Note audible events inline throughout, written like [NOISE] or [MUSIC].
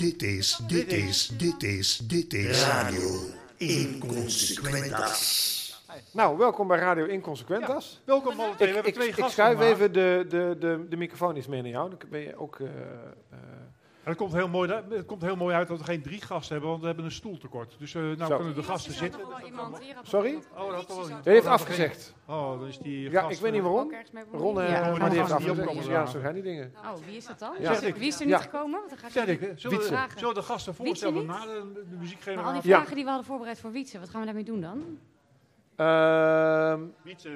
dit is, dit is, dit is, dit is Radio Inconsequentas. Nou, welkom bij Radio Inconsequentas. Welkom alle twee. We ik, hebben ik, twee ik gasten schuif vandaag. even de, de, de, de microfoon iets meer naar jou. Dan ben je ook... eh, eh, het komt, heel mooi, het komt heel mooi uit dat we geen drie gasten hebben, want we hebben een stoeltekort. Dus eh nou Zo. kunnen de gasten zitten. sorry? Oh, dat al Hij heeft afgezegd. Oh, dan is die Ja, gast, ik weet niet eh, waarom. Ron, eh, Ja, maar die heeft afgezegd. Ja, zo gaan die dingen. Oh, wie is dat dan? Ja. Wie, Zeg is, ik. wie is er Ja. niet gekomen? Want dan ga ik Zeg ik, hè? zullen, we, de gasten voorstellen na de, de Maar al die? Ja. vragen die we hadden voorbereid voor Wietse, wat gaan we daarmee doen dan? Ehm,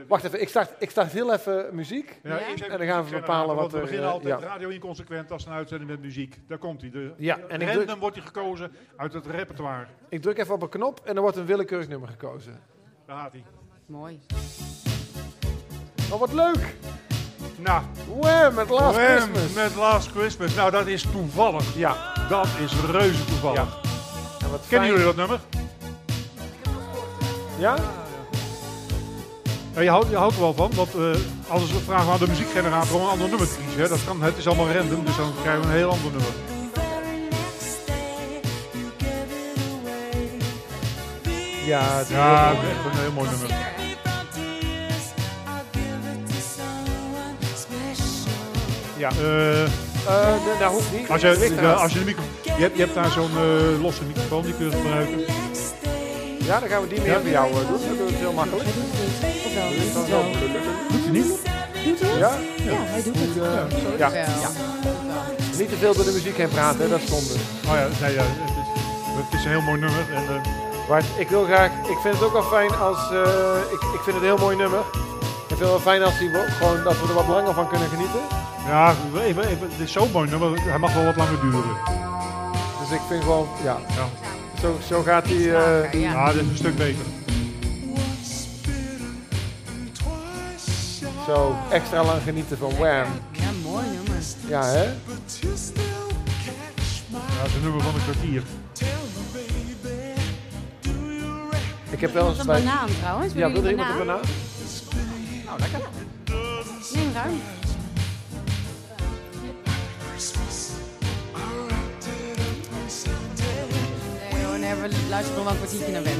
wacht even, ik start, ik start heel even muziek. Ja, even En dan gaan we bepalen wat We er, beginnen eh, altijd ja. radio inconsequent als een uitzending met muziek. Daar komt hij. De, Ja, en ik random druk, wordt hij gekozen uit het repertoire. ik druk even op een knop en er wordt een willekeurig nummer gekozen. Daar gaat hij. Mooi. Oh, wat leuk! Nou, Wham, met Last Wham, Christmas. met Last Christmas. Nou, dat is toevallig. Ja. Dat is reuze toevallig. Ja. En wat Kennen fijn- jullie dat nummer? Ja? Ja, je, houdt, je houdt er wel van, want eh als we vragen aan de muziekgenerator om een ander nummer te kiezen, hè, dat kan, het is allemaal random, dus dan krijgen we een heel ander nummer. Ja, het is Ja, echt een heel mooi nummer. Ja. Dat hoeft niet. als, je, als je de micro, je, hebt, je hebt daar zo'n losse microfoon, die kun je gebruiken. Ja, dan gaan we die meer voor jou eh, doen. Dan doen we het heel makkelijk. Dan zo. Doet hij niet? Ja? Ja, hij doet het. Ja. Niet te veel door de muziek heen praten, hè, dat is zonde. Oh ja, nee, ja het, is, het is een heel mooi nummer. En, eh, Maar ik wil graag, ik vind het ook wel fijn als, eh, ik, ik vind het een heel mooi nummer. Ik vind het wel fijn als die, wo- gewoon, dat we er wat langer van kunnen genieten. ja, even, even, het is zo'n mooi nummer, hij mag wel wat langer duren. Dus ik vind gewoon, ja, Ja, zo, zo gaat die, eh, ja. ja dit is een stuk beter. zo extra lang genieten van Wham. ja, mooi nummer. Ja, hè? Ja, dat is een nummer van een kwartier. Ik heb wel eens Een bij... banaan trouwens. Ja, wil er jullie iemand een banaan? Nou, lekker. Neem ruim. Nee, we luisteren nog wel een kwartiertje naar Ben.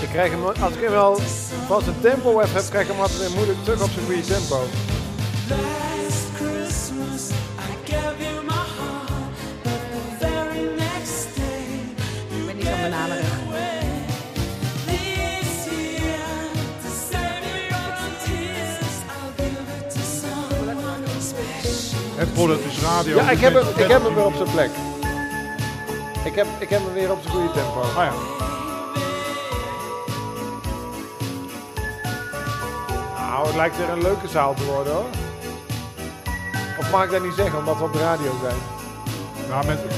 Ik krijg hem, als ik hem wel vast een tempo heb, heb krijg ik hem altijd weer moeilijk terug op zijn goede tempo. Het product is radio. Ja, ik heb hem, ik heb hem weer op zijn plek. Ik heb, ik heb hem weer op zijn goede tempo. Ah ja. Nou, het lijkt weer een leuke zaal te worden hoor. Of mag ik dat niet zeggen, omdat we op de radio zijn? Nou, mensen,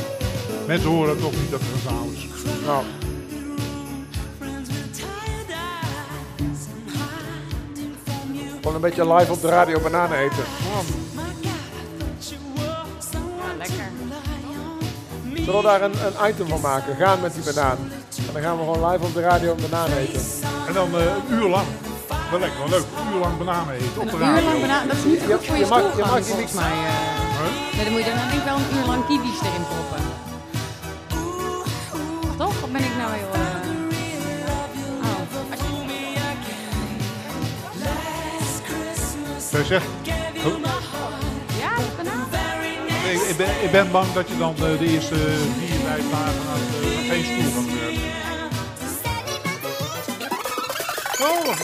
mensen horen toch niet dat er een zaal is. Nou, gewoon een beetje live op de radio bananen eten. Zullen we daar een, een item van maken? Gaan met die banaan. En dan gaan we gewoon live op de radio een banaan eten. En dan eh, een uur lang. Wel lekker, wel leuk. Een uur lang bananen eten op de Een uur lang radio. banaan, dat is niet Je- goed voor je, je mag- je mag die niet- mij. Nee, dan moet je dan denk ik wel een uur lang kiwis erin proppen. Toch? Of ben ik nou heel... eh, Oh, als je- Zij zegt. Ik, ik, ben, bang dat je dan eh, de eerste vier, vijf dagen aan eh, geen stoel gaat werken. Oh.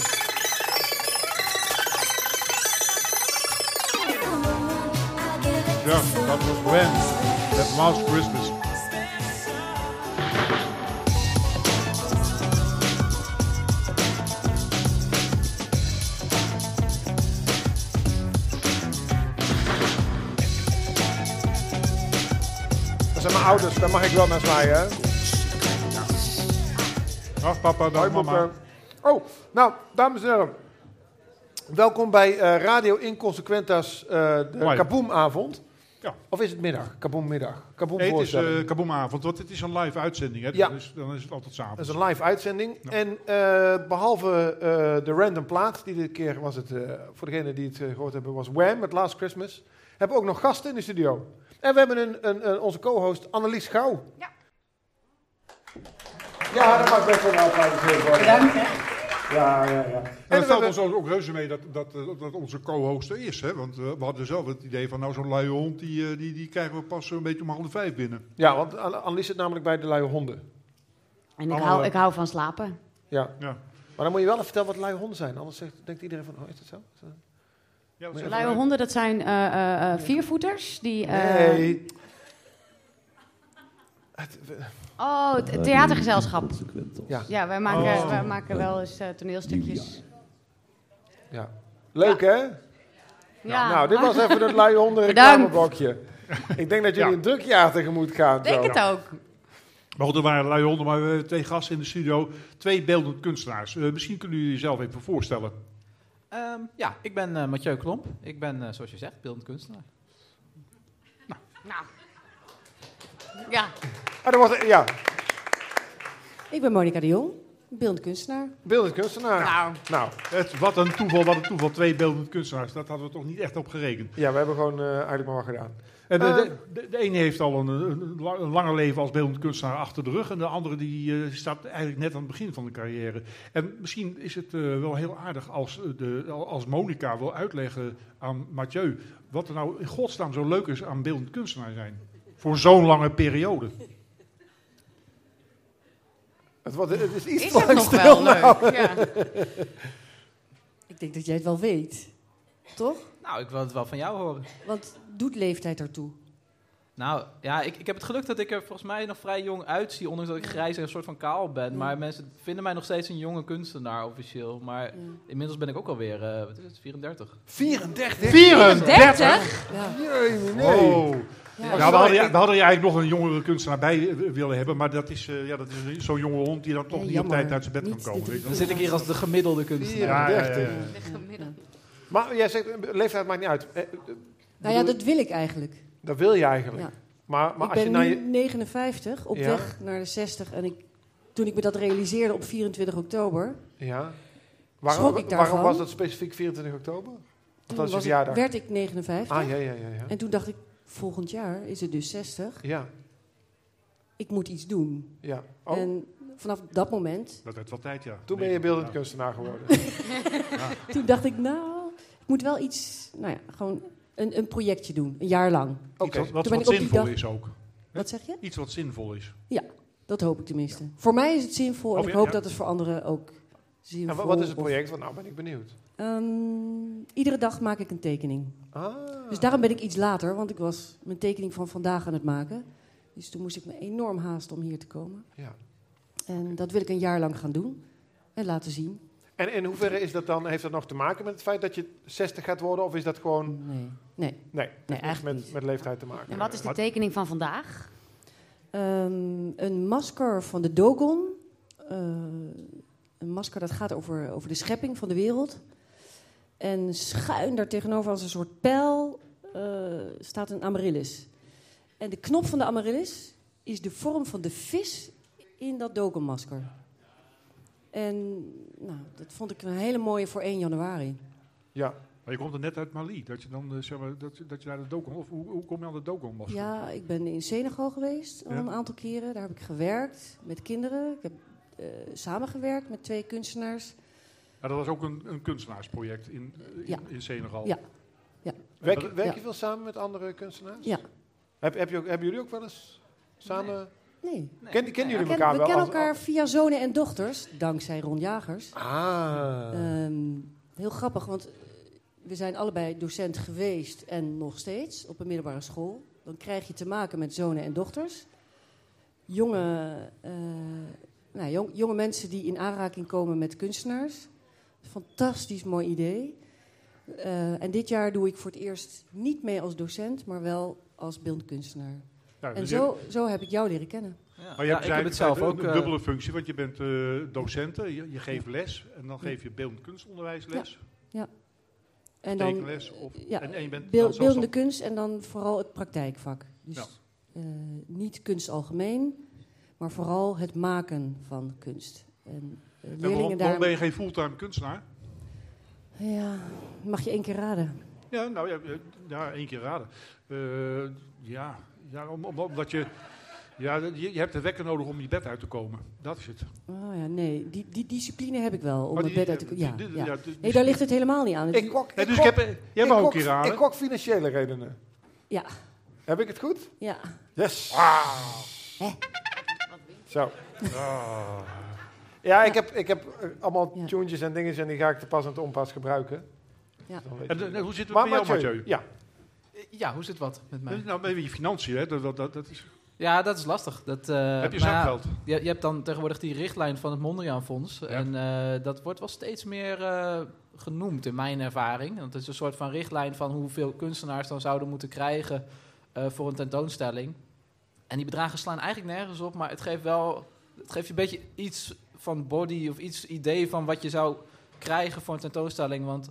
Ja, dat was Gwen. That Last Christmas. Ouders, daar mag ik wel naar zwaaien. Hè? Dag papa, dag mama. Oh, nou, dames en heren. Welkom bij eh, Radio Inconsequentas, eh de. Kaboomavond. Ja. Of is het middag? Kaboommiddag. Kaboom Nee, het is eh Kaboomavond, want het is een live uitzending. Hè? Ja. Dus dan is het altijd Dat s'avonds. is een live uitzending. Ja. En eh, behalve eh, de random plaat, die dit keer was het, voor degenen die het eh, gehoord hebben, was Wham met Last Christmas. Hebben we ook nog gasten in de studio. En we hebben een, een, een- onze co-host Annelies Gouw. Ja. Ja, dat mag best wel een applaus worden. Bedankt, hè. Ja, ja, ja. En we het valt hebben- ons ook, reuze mee dat, dat, eh, dat onze co-host er is. Hè? Want eh, we hadden zelf het idee van, nou zo'n luie hond, die, eh, die, die krijgen we pas een beetje om half vijf binnen. Ja, want Anne- Annelies zit namelijk bij de luie honden. En ik hou, ik hou van slapen. Ja. Ja. Maar dan moet je wel even vertellen wat luie honden zijn. Anders zegt, denkt iedereen van, oh, is dat zo? Is dat- Ja, Luie honden, dat zijn eh, eh, eh, viervoeters. Die, eh, Nee. Oh, het theatergezelschap. ja, Ja, wij maken, Oh. wij maken wel eens eh, toneelstukjes. ja. Leuk hè? Ja. Nou, dit was [LAUGHS] even het luie honden reclameblokje. Ik denk dat jullie Ja. een druk jaar tegemoet gaan. Denk zo. het ook. Maar goed, er waren luie honden, maar we hebben twee gasten in de studio. Twee beeldend kunstenaars. Eh, misschien kunnen jullie jezelf even voorstellen. Ehm, ja, ik ben eh, Mathieu Klomp. Ik ben, eh, zoals je zegt, beeldend kunstenaar. Nou. Ja. Ah, dat was, ja, Ik ben Monika de Jong, beeldend kunstenaar. beeldend kunstenaar. Nou. Nou, Het, wat een toeval, wat een toeval. Twee beeldend kunstenaars. Dat hadden we toch niet echt op gerekend. ja, we hebben gewoon eh, eigenlijk maar wat gedaan. En de, de, de, de ene heeft al een, een, la- een langer leven als beeldend kunstenaar achter de rug. En de andere die, eh, staat eigenlijk net aan het begin van de carrière. En misschien is het eh, wel heel aardig als, de, als Monica wil uitleggen aan Mathieu... wat er nou in godsnaam zo leuk is aan beeldend kunstenaar zijn. Voor zo'n lange periode. Het, wordt, het is iets Is het nog stil wel nou. leuk? Ja. Ik denk dat jij het wel weet, toch? Nou, ik wil het wel van jou horen. Want doet leeftijd ertoe? Nou, ja, ik, ik heb het geluk dat ik er volgens mij nog vrij jong uitzie, ondanks dat ik grijs en een soort van kaal ben. Ja. Maar mensen vinden mij nog steeds een jonge kunstenaar officieel. Maar Ja. inmiddels ben ik ook alweer, eh wat is het, 34. 34? 34! Ja. Jee, nee. Oh. Ja. Nou, we, hadden, je- we hadden eigenlijk nog een jongere kunstenaar bij eh, willen hebben. Maar dat is, eh, ja, dat is zo'n jonge hond die dan toch Ja, niet op tijd uit zijn bed Niet kan komen. de- weet je Dan zit ik hier als de gemiddelde kunstenaar. Ja, ja, ja, 34. ja. Maar jij zegt, leeftijd maakt niet uit. Eh, Nou ja, dat wil ik eigenlijk. Dat wil je eigenlijk. Ja. Maar, maar ik als je ben naar nu je... 59, op Ja. weg naar de 60. En ik, toen ik me dat realiseerde op 24 oktober, Ja. Waarom, Schrok ik waarom daarvan? was dat specifiek 24 oktober? toen je was ik, verjaardag. werd ik 59. Ah, ja, ja, ja. Ja. En toen dacht ik, volgend jaar is het dus 60. ja, Ik moet iets doen. ja. Oh, En vanaf dat moment, Dat werd wel tijd, ja. toen ben je beeldend ja. kunstenaar geworden. [LAUGHS] toen dacht ik, nou, ik moet wel iets, nou ja, gewoon een, een projectje doen. Een jaar lang. Oké. Iets wat, wat, Toen ben wat ik op die zinvol dag- is ook. Wat zeg je? Iets wat zinvol is. Dat hoop ik tenminste. Voor mij is het zinvol en Oh, ik ja, hoop ja. dat het voor anderen ook zinvol En wa- wat is het project? Want nou ben ik benieuwd. Ehm, iedere dag maak ik een tekening. Ah. Dus daarom ben ik iets later, want ik was mijn tekening van vandaag aan het maken. Dus toen moest ik me enorm haasten om hier te komen. Ja. En dat wil ik een jaar lang gaan doen en laten zien. En in hoeverre is dat dan, heeft dat nog te maken met het feit dat je 60 gaat worden? Of is dat gewoon... Nee, nee. Nee, Nee, heeft met, niet. met leeftijd te maken. En wat is de tekening van vandaag? Ehm, een masker van de Dogon. Eh, een masker dat gaat over, over de schepping van de wereld. En schuin daar tegenover als een soort pijl eh, staat een amaryllis. En de knop van de amaryllis is de vorm van de vis in dat Dogon-masker. En nou, dat vond ik een hele mooie voor 1 januari. Ja. Maar je komt er net uit Mali. Dat je dan, eh, zeg maar, dat, dat je naar de Dogon... Of hoe, hoe kom je aan de Dogon? was? Ja, ik ben in Senegal geweest al Ja. een aantal keren. Daar heb ik gewerkt met kinderen. Ik heb eh, samengewerkt met twee kunstenaars. Ja, dat was ook een, een kunstenaarsproject in, eh, in, Ja. in Senegal. Ja. Ja. Werk, ja. je veel samen met andere kunstenaars? Ja. Heb, heb je ook, hebben jullie ook wel eens samen... Nee. Nee. Ken, kennen We, jullie ken- elkaar we wel? kennen als- elkaar via zonen en dochters, dankzij Ron Jagers. Ah. Ehm, heel grappig, want eh, we zijn allebei docent geweest en nog steeds op een middelbare school. Dan krijg je te maken met zonen en dochters. Jonge, eh, nou, jong- jonge mensen die in aanraking komen met kunstenaars. Fantastisch mooi idee. Eh, en dit jaar doe ik voor het eerst niet mee als docent, maar wel als beeldkunstenaar. Ja, En dus zo, zo heb ik jou leren kennen. Ja, Maar je ja, hebt ik heb het zelf ook. een eh, dubbele functie, want je bent eh docenten, je, je geeft les en dan geef je beeldend kunstonderwijs les. Ja. En dan tekenles of, ja, en, en je bent beeldende kunst en dan vooral het praktijkvak. Dus Ja. eh, niet kunst algemeen, maar vooral het maken van kunst. En leerlingen waarom, daar... waarom ben je geen fulltime kunstenaar? Ja, mag je één keer raden. Ja, nou ja, ja één keer raden. Eh, ja, ja om, om- omdat je, ja, je, je hebt een wekker nodig om je bed uit te komen. Dat is het. Oh ja, nee, die, die discipline heb ik wel om bed uit te komen. Ja, Nee, daar ligt het helemaal niet aan. Ik Nee, ik dus ik heb, jij ik mag ook keer raden. Ik gok financiële redenen. Ja, Heb ik het goed? ja. Yes. Hè? Zo. Ah. Ja, ik heb, ik heb eh, allemaal Ja. tunes en dingen en die ga ik te pas en te onpas gebruiken. Ja. Dan weet En, je. eh, hoe zit het Maar bij jou, Mathieu, Mathieu? Ja, Ja, hoe zit wat met mij? Nou, met je financiën, hè? Dat, dat, dat, dat is, Ja, dat is lastig. Dat, eh, heb je maar ja, zakgeld? Je, je hebt dan tegenwoordig die richtlijn van het Mondriaan Fonds. En eh, dat wordt wel steeds meer eh, genoemd in mijn ervaring. Want het is een soort van richtlijn van hoeveel kunstenaars dan zouden moeten krijgen eh, voor een tentoonstelling. En die bedragen slaan eigenlijk nergens op, maar het geeft wel het geeft je een beetje iets van body of iets idee van wat je zou krijgen voor een tentoonstelling. Want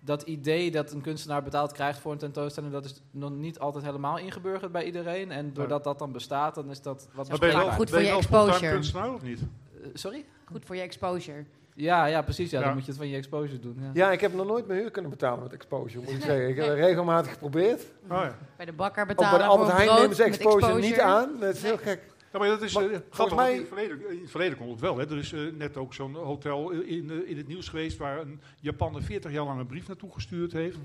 dat idee dat een kunstenaar betaald krijgt voor een tentoonstelling, dat is nog niet altijd helemaal ingeburgerd bij iedereen. En doordat dat dan bestaat, dan is dat wat Maar ben je wel, goed ben je voor je exposure. kunstenaar of niet? Eh, sorry? Goed voor je exposure. Ja, ja, precies. Ja, Ja. Dan moet je het van je exposure doen. Ja. ja, ik heb nog nooit mijn huur kunnen betalen met exposure, moet ik [LAUGHS] zeggen. Ik heb het regelmatig geprobeerd. Oh, ja. Bij de bakker Ook bij betalen de Albert voor Heijn brood nemen ze exposure, niet aan. Dat is heel gek. Ja, maar dat is Maar eh, mij- in, het verleden, in het verleden kon het wel. Hè. Er is eh, net ook zo'n hotel in, eh, in het nieuws geweest waar een Japaner 40 jaar lang een brief naartoe gestuurd heeft.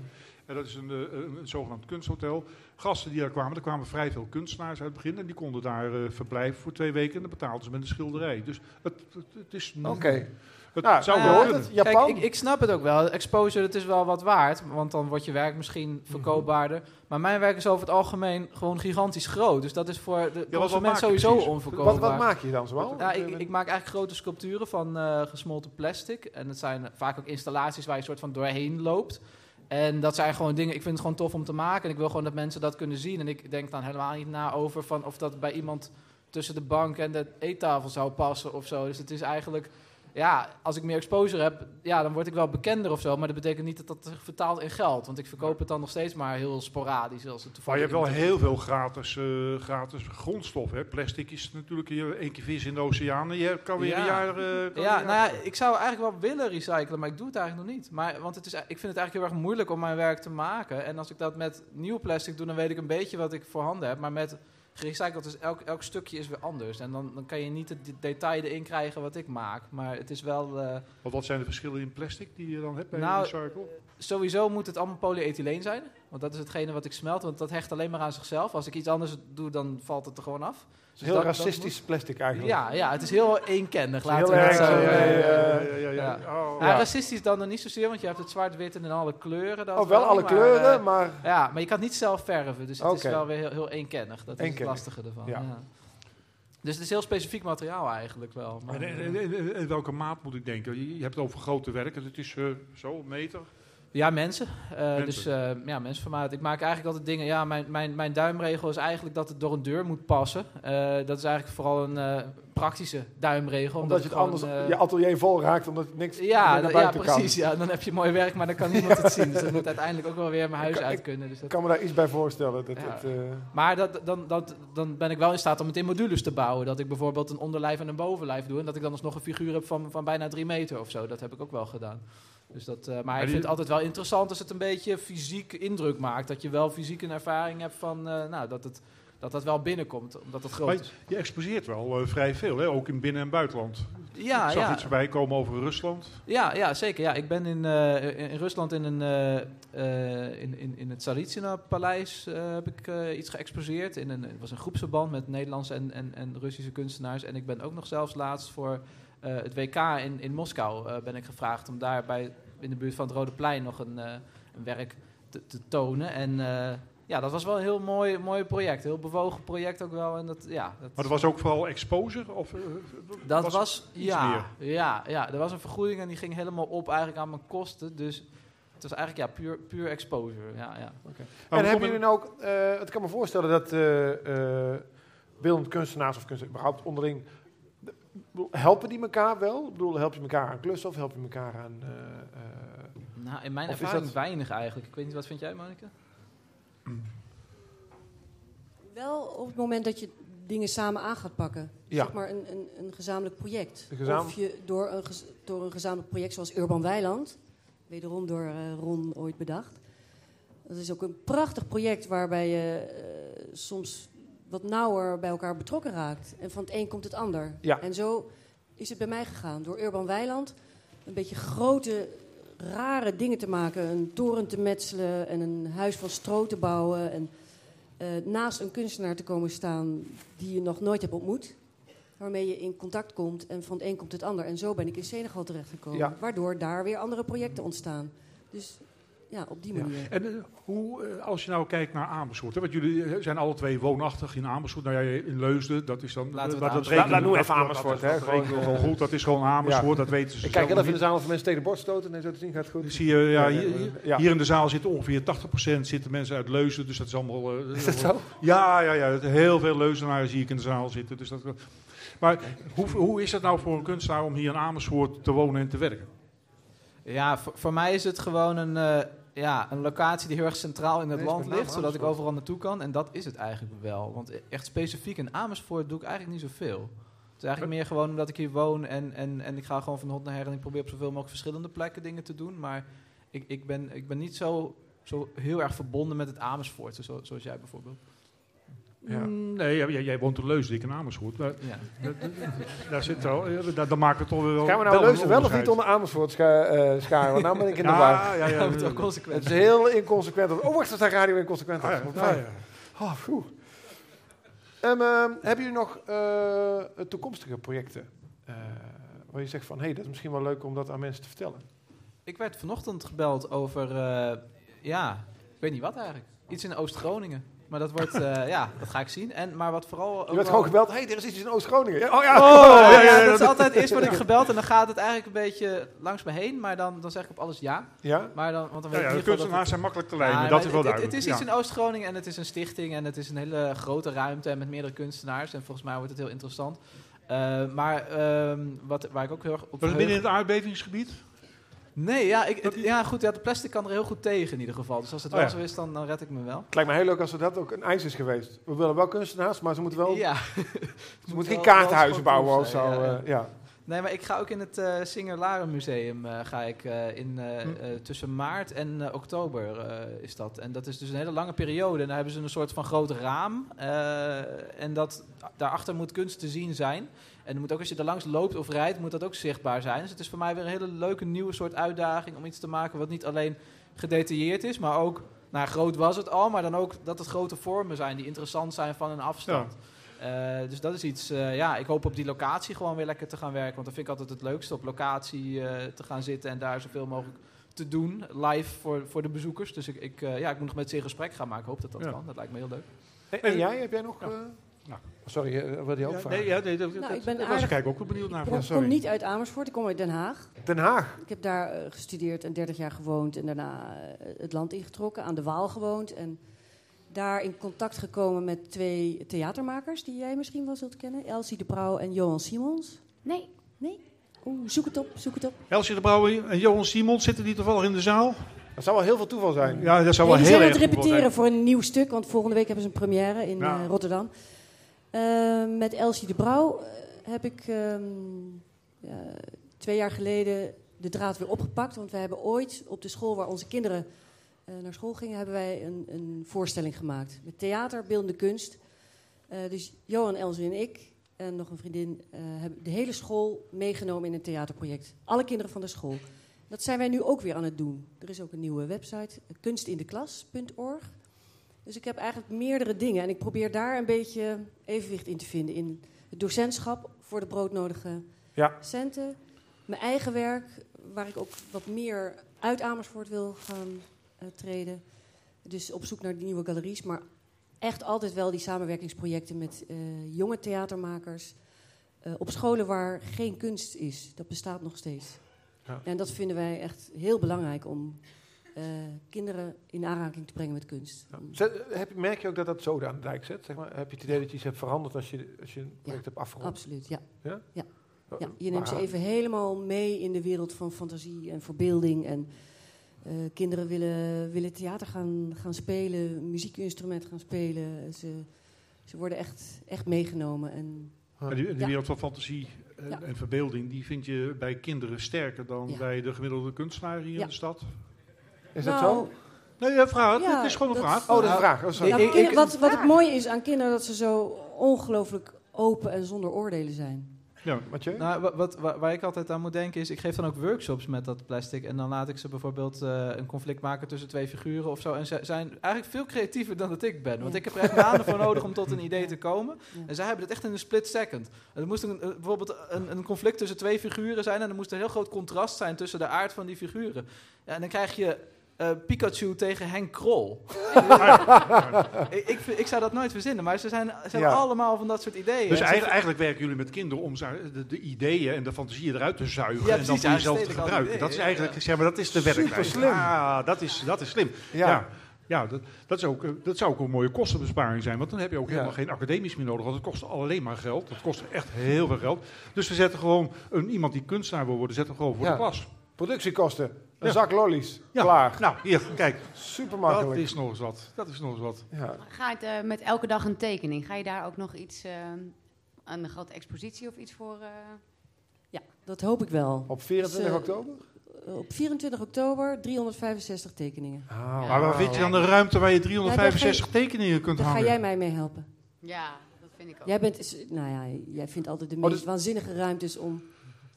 En dat is een, een, een zogenaamd kunsthotel. Gasten die daar kwamen, er kwamen vrij veel kunstenaars uit het begin. En die konden daar verblijven voor twee weken en dan betaalden ze met een schilderij. Dus het, het, het is... Oké. Het Nou, zou je wel hoort kunnen. het. Japan. Kijk, ik, ik snap het ook wel. Exposure, het is wel wat waard. Want dan wordt je werk misschien verkoopbaarder. Maar mijn werk is over het algemeen gewoon gigantisch groot. Dus dat is voor de wat consument sowieso onverkoopbaar. wat, wat maak je dan zoal? Ja, ik, ik maak eigenlijk grote sculpturen van eh, gesmolten plastic. En het zijn vaak ook installaties waar je soort van doorheen loopt. En dat zijn gewoon dingen, ik vind het gewoon tof om te maken. En ik wil gewoon dat mensen dat kunnen zien. En ik denk dan helemaal niet na over van of dat bij iemand tussen de bank en de eettafel zou passen of zo. Dus het is eigenlijk, ja, als ik meer exposure heb, ja, dan word ik wel bekender of zo. Maar dat betekent niet dat dat zich vertaalt in geld. Want ik verkoop het dan nog steeds maar heel sporadisch. Als het Maar je hebt wel heel veel gratis, eh, gratis grondstof. Hè. Plastic is natuurlijk hier één keer vis in de oceaan. en Je kan weer Ja. een jaar... eh, kan Ja, nou ja, ik zou eigenlijk wel willen recyclen, maar ik doe het eigenlijk nog niet. Maar, want het is, ik vind het eigenlijk heel erg moeilijk om mijn werk te maken. En als ik dat met nieuw plastic doe, dan weet ik een beetje wat ik voorhanden heb. Maar met gerecycled is elk, elk stukje is weer anders. En dan, dan kan je niet het de- detail erin krijgen wat ik maak. Maar het is wel... eh, Want wat zijn de verschillen in plastic die je dan hebt bij Nou, Recycle? sowieso moet het allemaal polyethyleen zijn. Want dat is hetgene wat ik smelt. Want dat hecht alleen maar aan zichzelf. Als ik iets anders doe, dan valt het er gewoon af. Dus heel dat- dat racistisch plastic eigenlijk. Ja, ja, het is heel eenkennig. Heel Laten we het erg, zo... ja, ja. Oh, Ja. racistisch dan nog niet zozeer, want je hebt het zwart-wit en in alle kleuren. Dat Oh, wel alle maar, kleuren, eh, maar... ja, maar je kan het niet zelf verven, dus het is wel weer heel, heel eenkennig. Dat is Eenkennig. het lastige ervan. Ja. Ja. Dus het is heel specifiek materiaal eigenlijk wel. Maar, En, en, en- en- en welke maat moet ik denken? Je, je hebt het over grote werken. Het is eh, zo, een meter. Ja, mensen. Eh, Mensen. Dus eh ja, mensenformaat. Ik maak eigenlijk altijd dingen... Ja, mijn, mijn, mijn duimregel is eigenlijk dat het door een deur moet passen. Eh, dat is eigenlijk vooral een praktische duimregel. Omdat je het gewoon, anders je atelier vol raakt, omdat het niks Ja, naar ja, kan. precies. Ja. Dan heb je mooi werk, maar dan kan [LAUGHS] niemand het zien. Dus dat moet uiteindelijk ook wel weer mijn huis Ik kan- uit kunnen. Dus dat Ik kan me daar iets bij voorstellen. Dat Ja. het, Maar dat, dan, dat, dan ben ik wel in staat om het in modules te bouwen. Dat ik bijvoorbeeld een onderlijf en een bovenlijf doe. En dat ik dan alsnog een figuur heb van, van bijna drie meter of zo. Dat heb ik ook wel gedaan. Dus dat, eh, maar ik die- vind het altijd wel interessant als het een beetje fysiek indruk maakt. Dat je wel fysiek een ervaring hebt van eh, nou, dat, het, dat dat wel binnenkomt. Omdat het groot Maar is. je exposeert wel eh, vrij veel, hè? ook in binnen- en buitenland. Ja, ik zag ja. iets voorbij komen over Rusland. Ja, ja, zeker. Ja, ik ben in, in in Rusland in, een, in, in, in het Tsaritsina-paleis heb ik iets geëxposeerd. In een, het was een groepsverband met Nederlandse en, en, en Russische kunstenaars. En ik ben ook nog zelfs laatst voor het WK in, in Moskou eh, ben ik gevraagd om daar bij, in de buurt van het Rode Plein nog een, eh, een werk te, te tonen. En eh, ja, dat was wel een heel mooi, mooi project. Heel bewogen project ook wel. En dat, ja, dat, Maar dat was ook vooral exposure? Of, eh, dat was, iets ja, ja, ja, er was een vergoeding en die ging helemaal op eigenlijk aan mijn kosten. Dus het was eigenlijk ja, puur, puur exposure. Ja, ja. Maar en hebben jullie nou ook... eh, het kan me voorstellen dat eh, eh, beeldend kunstenaars of kunstenaars überhaupt onderling... helpen die elkaar wel? Ik bedoel, help je elkaar aan klussen of help je elkaar aan... eh, eh, Nou, in mijn ervaring dat- weinig eigenlijk. Ik weet niet, wat vind jij, Monika? Wel op het moment dat je dingen samen aan gaat pakken. Ja. Zeg maar een, een, een gezamenlijk project. Een gezam- Of je door een, gez- door een gezamenlijk project zoals Urban Weiland, wederom door eh, Ron ooit bedacht. Dat is ook een prachtig project waarbij je eh, soms wat nauwer bij elkaar betrokken raakt. En van het een komt het ander. Ja. En zo is het bij mij gegaan. Door Urban Weiland een beetje grote, rare dingen te maken. Een toren te metselen en een huis van stro te bouwen. En eh, naast een kunstenaar te komen staan die je nog nooit hebt ontmoet. Waarmee je in contact komt en van het een komt het ander. En zo ben ik in Senegal terechtgekomen. Ja. Waardoor daar weer andere projecten ontstaan. Dus ja, op die Ja. manier. En eh, hoe, eh, als je nou kijkt naar Amersfoort, hè, want jullie eh, zijn alle twee woonachtig in Amersfoort. Nou ja, in Leusden, dat is dan... Laten we het dat Amersfoort- rekenen- Laat- laat- dat- even Amersfoort, hè, gewoon, wel goed, dat is gewoon Amersfoort, dat weten ze Ik kijk heel even in de zaal of mensen tegen de bord stoten. Nee, zo te zien gaat het goed. Zie je, ja, Ja, hier, in de zaal zitten ongeveer 80% zitten mensen uit Leusden, dus dat is allemaal... Is dat zo? Ja, ja, ja. Heel veel Leuzenaren zie ik in de zaal zitten. Dus dat, maar hoe, hoe is het nou voor een kunstenaar om hier in Amersfoort te wonen en te werken? Ja, voor, voor mij is het gewoon een, ja, een locatie die heel erg centraal in het land ligt, zodat ik overal naartoe kan. En dat is het eigenlijk wel. Want echt specifiek in Amersfoort doe ik eigenlijk niet zoveel. Het is eigenlijk meer gewoon omdat ik hier woon en, en, en ik ga gewoon van hot naar her en ik probeer op zoveel mogelijk verschillende plekken dingen te doen. Maar ik, ik, ben, ik ben niet zo, zo heel erg verbonden met het Amersfoort, zo, zoals jij bijvoorbeeld. Ja. Mm, Nee, jij, jij woont in Leusden, ik in Amersfoort. Maar Ja. [LAUGHS] daar zit wel, ja, daar, daar maakt het toch wel... Gaan we wel nou Leusden wel of niet onder Amersfoort scha eh, scharen? Want nou ben ik in de war. Ja, ja, ja. Ja, moet wel Het is heel inconsequent. Oh, wacht, dat is radio inconsequent. Ah, ja, ja. Oh, phew. Ehm, ehm, hebben jullie nog eh, toekomstige projecten? eh, waar je zegt van, hé, hey, dat is misschien wel leuk om dat aan mensen te vertellen. Ik werd vanochtend gebeld over, eh, ja, ik weet niet wat eigenlijk. Iets in Oost-Groningen. Maar dat wordt, eh, ja, dat ga ik zien. En, maar wat vooral... Je werd gewoon gebeld, hé, hey, er is iets in Oost-Groningen. Ja, Oh ja, Oh, ja, [LAUGHS] ja, ja, dat is altijd eerst word ik gebeld en dan gaat het eigenlijk een beetje langs me heen. Maar dan, dan zeg ik op alles ja. ja. Maar dan, want dan Ja, weet ja, de kunstenaars zijn makkelijk te maar dat is wel duidelijk. het is iets ja. in Oost-Groningen en het is een stichting en het is een hele grote ruimte en met meerdere kunstenaars. En volgens mij wordt het heel interessant. Eh, maar ehm, wat, waar ik ook heel erg op binnen het aardbevingsgebied? Nee, ja, ik, het- ja, goed, ja, de plastic kan er heel goed tegen in ieder geval. Dus als het Oh, wel ja. zo is, dan, dan red ik me wel. Het lijkt me heel leuk als dat ook een eis is geweest. We willen wel kunstenaars, maar ze moeten wel... Ja. [LAUGHS] Ze moet moeten geen sportief bouwen of zo. ja, ja. Nee, maar ik ga ook in het eh Singer-Laren Museum eh, ga ik eh, in, Hm. tussen maart en oktober is dat. En dat is dus een hele lange periode. En daar hebben ze een soort van groot raam. en dat, daarachter moet kunst te zien zijn. En moet ook als je er langs loopt of rijdt, moet dat ook zichtbaar zijn. Dus het is voor mij weer een hele leuke nieuwe soort uitdaging om iets te maken wat niet alleen gedetailleerd is, maar ook, nou groot was het al, maar dan ook dat het grote vormen zijn die interessant zijn van een afstand. Eh, dus dat is iets, eh, ja, ik hoop op die locatie gewoon weer lekker te gaan werken. Want dat vind ik altijd het leukste, op locatie eh, te gaan zitten en daar zoveel mogelijk te doen. Live voor, voor de bezoekers. Dus ik, ik, eh, ja, ik moet nog met ze in gesprek gaan, maar ik hoop dat dat Ja. kan. Dat lijkt me heel leuk. En, en jij, heb jij nog... Ja. eh, Nou. Sorry, wilde je ook Ja, vragen? nee, ja, nee, dat, Nou, dat- ik ben daar was ik eigenlijk ook wel benieuwd naar. Ik kom, niet uit Amersfoort, ik kom uit Den Haag. Den Haag. Ik heb daar gestudeerd en 30 jaar gewoond en daarna het land ingetrokken, aan de Waal gewoond. En daar in contact gekomen met twee theatermakers die jij misschien wel zult kennen. Elsie de Brouw en Johan Simons. Nee, nee. Oeh, zoek het op, zoek het op. Elsje de Brouwer en Johan Simons, zitten die toevallig in de zaal? Dat zou wel heel veel toeval zijn. Ja, dat zou Nee, wel heel zijn erg aan het repeteren zijn. voor een nieuw stuk, want volgende week hebben ze een première in Ja. eh, Rotterdam. Eh, met Elsie de Brouw eh, heb ik ehm, ja, twee jaar geleden de draad weer opgepakt. Want wij hebben ooit op de school waar onze kinderen naar school gingen, hebben wij een, een voorstelling gemaakt. Met theater, beeldende kunst. Eh, dus Johan, Elsie en ik en nog een vriendin eh, hebben de hele school meegenomen in een theaterproject. Alle kinderen van de school. Dat zijn wij nu ook weer aan het doen. Er is ook een nieuwe website, kunstindeklas.org. Dus ik heb eigenlijk meerdere dingen. En ik probeer daar een beetje evenwicht in te vinden. In het docentschap voor de broodnodige Ja. centen. Mijn eigen werk, waar ik ook wat meer uit Amersfoort wil gaan eh, treden. Dus op zoek naar die nieuwe galeries. Maar echt altijd wel die samenwerkingsprojecten met eh, jonge theatermakers. eh, op scholen waar geen kunst is. Dat bestaat nog steeds. Ja. En dat vinden wij echt heel belangrijk om eh, kinderen in aanraking te brengen met kunst. Ja. Zet- heb, merk je ook dat dat zo aan de dijk zet? Zeg maar? Heb je het idee dat je iets hebt veranderd als je, als je een project hebt afgerond? Absoluut, ja. Ja? Ja. Oh. Je neemt ze even helemaal mee in de wereld van fantasie en verbeelding. En Eh, kinderen willen, willen theater gaan, gaan spelen, een muziekinstrument gaan spelen. Ze, ze worden echt, echt meegenomen. En En die, die Ja. wereld van fantasie en, Ja. en verbeelding, die vind je bij kinderen sterker dan Ja. bij de gemiddelde kunstenaar hier Ja. in de stad? Is dat Nou, zo? Nee, ja, vraag. Ja, het is gewoon een dat- vraag. Oh, een vraag. Oh, sorry. Nou, wat, wat het mooie is aan kinderen, dat ze zo ongelooflijk open en zonder oordelen zijn. Ja. Mathieu? Nou, wat, wat, waar, ik altijd aan moet denken is, ik geef dan ook workshops met dat plastic. En dan laat ik ze bijvoorbeeld eh, een conflict maken tussen twee figuren of zo. En ze zijn eigenlijk veel creatiever dan dat ik ben. Want Ja. ik heb er echt maanden voor nodig om tot een idee te komen. Ja. En zij hebben het echt in een split second. En er moest een, eh, bijvoorbeeld een, een conflict tussen twee figuren zijn. En er moest een heel groot contrast zijn tussen de aard van die figuren. Ja, en dan krijg je eh, Pikachu tegen Henk Krol. [LAUGHS] ik, ik, zou dat nooit verzinnen, maar ze, zijn, ze Ja. allemaal van dat soort ideeën. Dus eigenlijk, eigenlijk werken jullie met kinderen om de, de ideeën en de fantasieën eruit te zuigen Ja, en dan voor ja, jezelf te gebruiken. ideeën, Dat is ja, eigenlijk, zeg maar, dat is de werkwijze. slim. Ah, dat is, dat is slim. ja. Ja, ja dat, dat, is ook, eh, dat zou ook een mooie kostenbesparing zijn. Want dan heb je ook Ja. helemaal geen academisch meer nodig. Want het kost alleen maar geld. Dat kost echt heel veel geld. Dus we zetten gewoon een, iemand die kunstenaar wil worden, zetten we gewoon voor Ja. de klas. Productiekosten. Een Ja. zak lollies. Ja. Klaar. Nou, hier, kijk. Super Dat makkelijk. is nog eens wat. Dat is nog eens wat. Ja. Ga je het eh, met elke dag een tekening? Ga je daar ook nog iets, eh, een grote expositie of iets voor? eh? Ja, dat hoop ik wel. Op 24 Dus, oktober? Op 24 oktober 365 tekeningen. Ah, Maar waar vind je dan de ruimte waar je 365 tekeningen kunt Daar ga hangen? jij mij mee helpen. Ja, dat vind ik ook. Jij bent, nou ja, jij vindt altijd de Oh, meest dus- waanzinnige ruimtes om.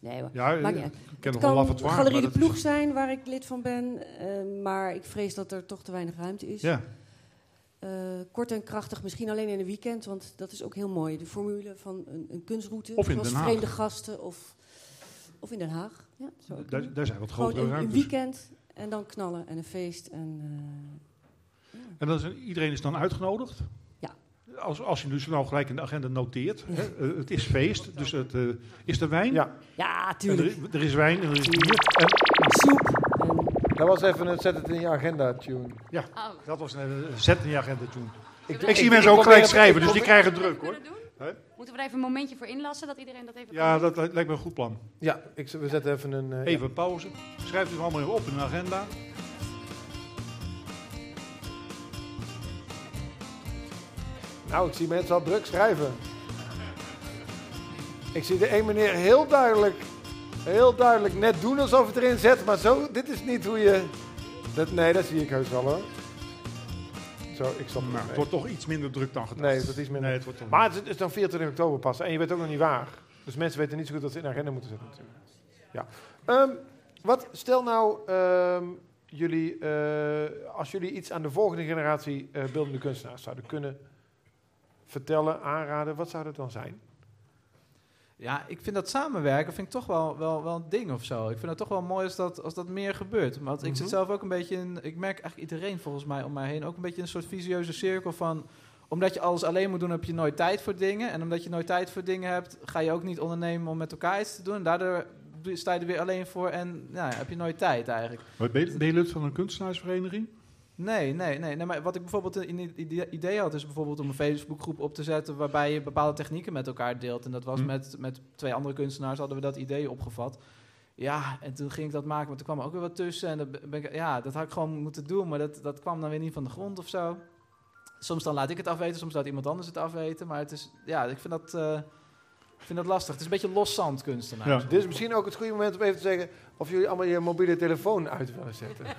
Nee hoor. Ja, Maakt ik niet uit. ken Het nog een kan. Galerie de is- Ploeg zijn, waar ik lid van ben. eh, maar ik vrees dat er toch te weinig ruimte is. Ja, Eh, kort en krachtig, misschien alleen in een weekend, want dat is ook heel mooi. De formule van een, een kunstroute, Of in zoals Den Haag. vreemde gasten of, of in Den Haag. Ja, kunnen. daar, daar zijn wat Gewoon grotere een, een weekend en dan knallen en een feest. En, eh, ja. En dan is, iedereen is dan uitgenodigd? Ja. Als, als je dus nou gelijk in de agenda noteert. Hè, eh, het is feest, dus het, eh, is er wijn? Ja, ja, tuurlijk. er, er is wijn en er is bier. En, Soep. En, dat was even een zet het in je agenda tune. Oh, dat was een, een zet in je agenda toen. Ik, Ik, zie mensen ook gelijk schrijven, dus die krijgen druk hoor. Moeten we er even een momentje voor inlassen, dat iedereen dat even Ja, kan dat li- lijkt me een goed plan. Ja, ik, we zetten even een... eh, Even pauze. Schrijf het allemaal even op in een agenda. Nou, ik zie mensen al druk schrijven. Ik zie de een meneer heel duidelijk, heel duidelijk net doen alsof het erin zet, maar zo, dit is niet hoe je... Dat, nee, dat zie ik heus wel hoor. Zo, ik stop Nou, het wordt toch iets minder druk dan gedacht. Nee, dat is minder. Nee, het wordt toch Maar het is, het is dan 24 oktober pas en je weet ook nog niet waar. Dus mensen weten niet zo goed dat ze in de agenda moeten zetten natuurlijk. Ja. Ehm, wat, stel nou, ehm, jullie, eh, als jullie iets aan de volgende generatie eh, beeldende kunstenaars zouden kunnen vertellen, aanraden, wat zou dat dan zijn? Ja, ik vind dat samenwerken vind ik toch wel, wel, wel een ding of zo. Ik vind het toch wel mooi als dat, als dat meer gebeurt. Want ik Mhm. zit zelf ook een beetje in... Ik merk eigenlijk iedereen volgens mij om mij heen ook een beetje in een soort visieuze cirkel van... Omdat je alles alleen moet doen, heb je nooit tijd voor dingen. En omdat je nooit tijd voor dingen hebt, ga je ook niet ondernemen om met elkaar iets te doen. En daardoor sta je er weer alleen voor en nou, ja, heb je nooit tijd eigenlijk. Ben je, ben je lid van een kunstenaarsvereniging? Nee, nee, nee, nee. Maar wat ik bijvoorbeeld in het idee- had, is bijvoorbeeld om een Facebookgroep op te zetten waarbij je bepaalde technieken met elkaar deelt. En dat was Hm. met, met twee andere kunstenaars hadden we dat idee opgevat. Ja, en toen ging ik dat maken, maar toen kwam er ook weer wat tussen. En dat, ben ik, ja, dat had ik gewoon moeten doen, maar dat, dat kwam dan weer niet van de grond of zo. Soms dan laat ik het afweten, soms laat iemand anders het afweten. Maar het is, ja, ik vind dat, eh, ik vind dat lastig. Het is een beetje los zand kunstenaar. Ja. Dit is misschien ook het goede moment om even te zeggen of jullie allemaal je mobiele telefoon uit willen zetten. [LAUGHS]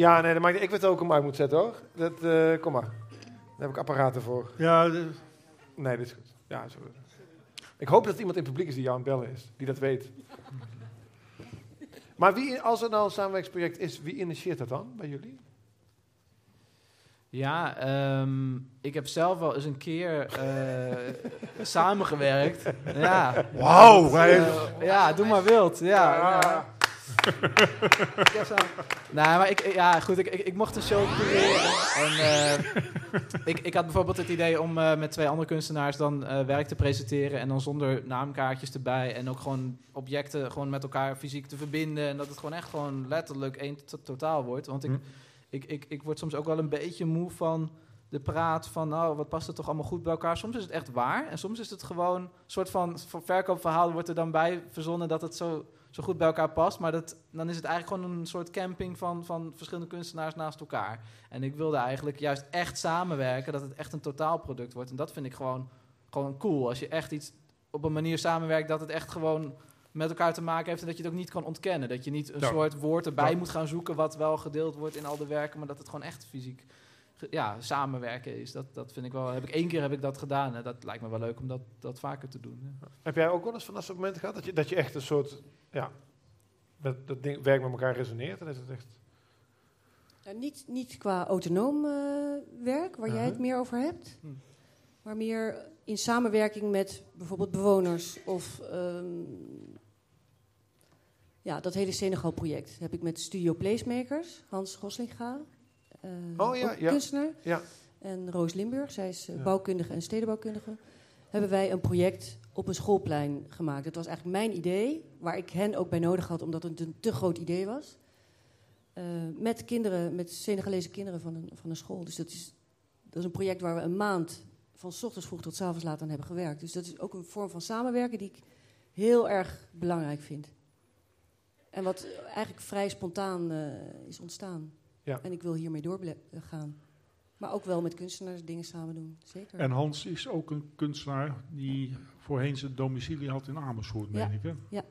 Ja, nee, dat maakt ik weet ook hem uit moet zetten hoor. Dat, eh, kom maar. Daar heb ik apparaten voor. Ja, de- Nee, dit is goed. Ja, zo. Ik hoop dat iemand in het publiek is die jou aan het bellen is, die dat weet. Maar wie, als er nou een samenwerkingsproject is, wie initieert dat dan bij jullie? Ja, ehm, ik heb zelf wel eens een keer eh, [LAUGHS] samengewerkt. Ja. Wauw, ja, doe maar wild. Ja, ja. Ik heb zo- Nee, maar ik, ja, goed, ik, ik, ik mocht een show cureren. En eh, ik, ik had bijvoorbeeld het idee om eh, met twee andere kunstenaars dan eh, werk te presenteren. En dan zonder naamkaartjes erbij. En ook gewoon objecten gewoon met elkaar fysiek te verbinden. En dat het gewoon echt gewoon letterlijk één to- totaal wordt. Want ik, Hm. ik, ik, ik word soms ook wel een beetje moe van de praat van, nou, wat past er toch allemaal goed bij elkaar. Soms is het echt waar. En soms is het gewoon een soort van verkoopverhaal wordt er dan bij verzonnen dat het zo zo goed bij elkaar past. Maar dat, dan is het eigenlijk gewoon een soort camping van, van verschillende kunstenaars naast elkaar. En ik wilde eigenlijk juist echt samenwerken, dat het echt een totaalproduct wordt. En dat vind ik gewoon, gewoon cool. Als je echt iets op een manier samenwerkt dat het echt gewoon met elkaar te maken heeft en dat je het ook niet kan ontkennen. Dat je niet een Ja. soort woord erbij Ja. moet gaan zoeken wat wel gedeeld wordt in al de werken, maar dat het gewoon echt fysiek ja, samenwerken is. Dat, dat vind ik wel. Heb ik één keer heb ik dat gedaan en dat lijkt me wel leuk om dat, dat vaker te doen. ja. Heb jij ook wel eens van dat soort momenten gehad? Dat je, dat je echt een soort, ja, dat, dat ding, werk met elkaar resoneert? Dan is het echt... Nou, niet, niet qua autonoom eh, werk, waar jij Uh-huh. het meer over hebt. Hm. Maar meer in samenwerking met bijvoorbeeld bewoners of ehm, ja, dat hele Senegal-project heb ik met Studio Placemakers, Hans Goslinga, Oh, ja, ja. kunstenaar, Ja. en Roos Limburg, zij is eh, bouwkundige en stedenbouwkundige, hebben wij een project op een schoolplein gemaakt. Dat was eigenlijk mijn idee, waar ik hen ook bij nodig had, omdat het een te groot idee was. Eh, met kinderen, met Senegalese kinderen van een, van een school. Dus dat is, dat is een project waar we een maand van 's ochtends vroeg tot 's avonds laat aan hebben gewerkt. Dus dat is ook een vorm van samenwerken die ik heel erg belangrijk vind. En wat eigenlijk vrij spontaan eh, is ontstaan. Ja. En ik wil hiermee doorgaan. Maar ook wel met kunstenaars dingen samen doen. Zeker. En Hans is ook een kunstenaar die voorheen zijn domicilie had in Amersfoort, Ja, meen ik. Hè? ja.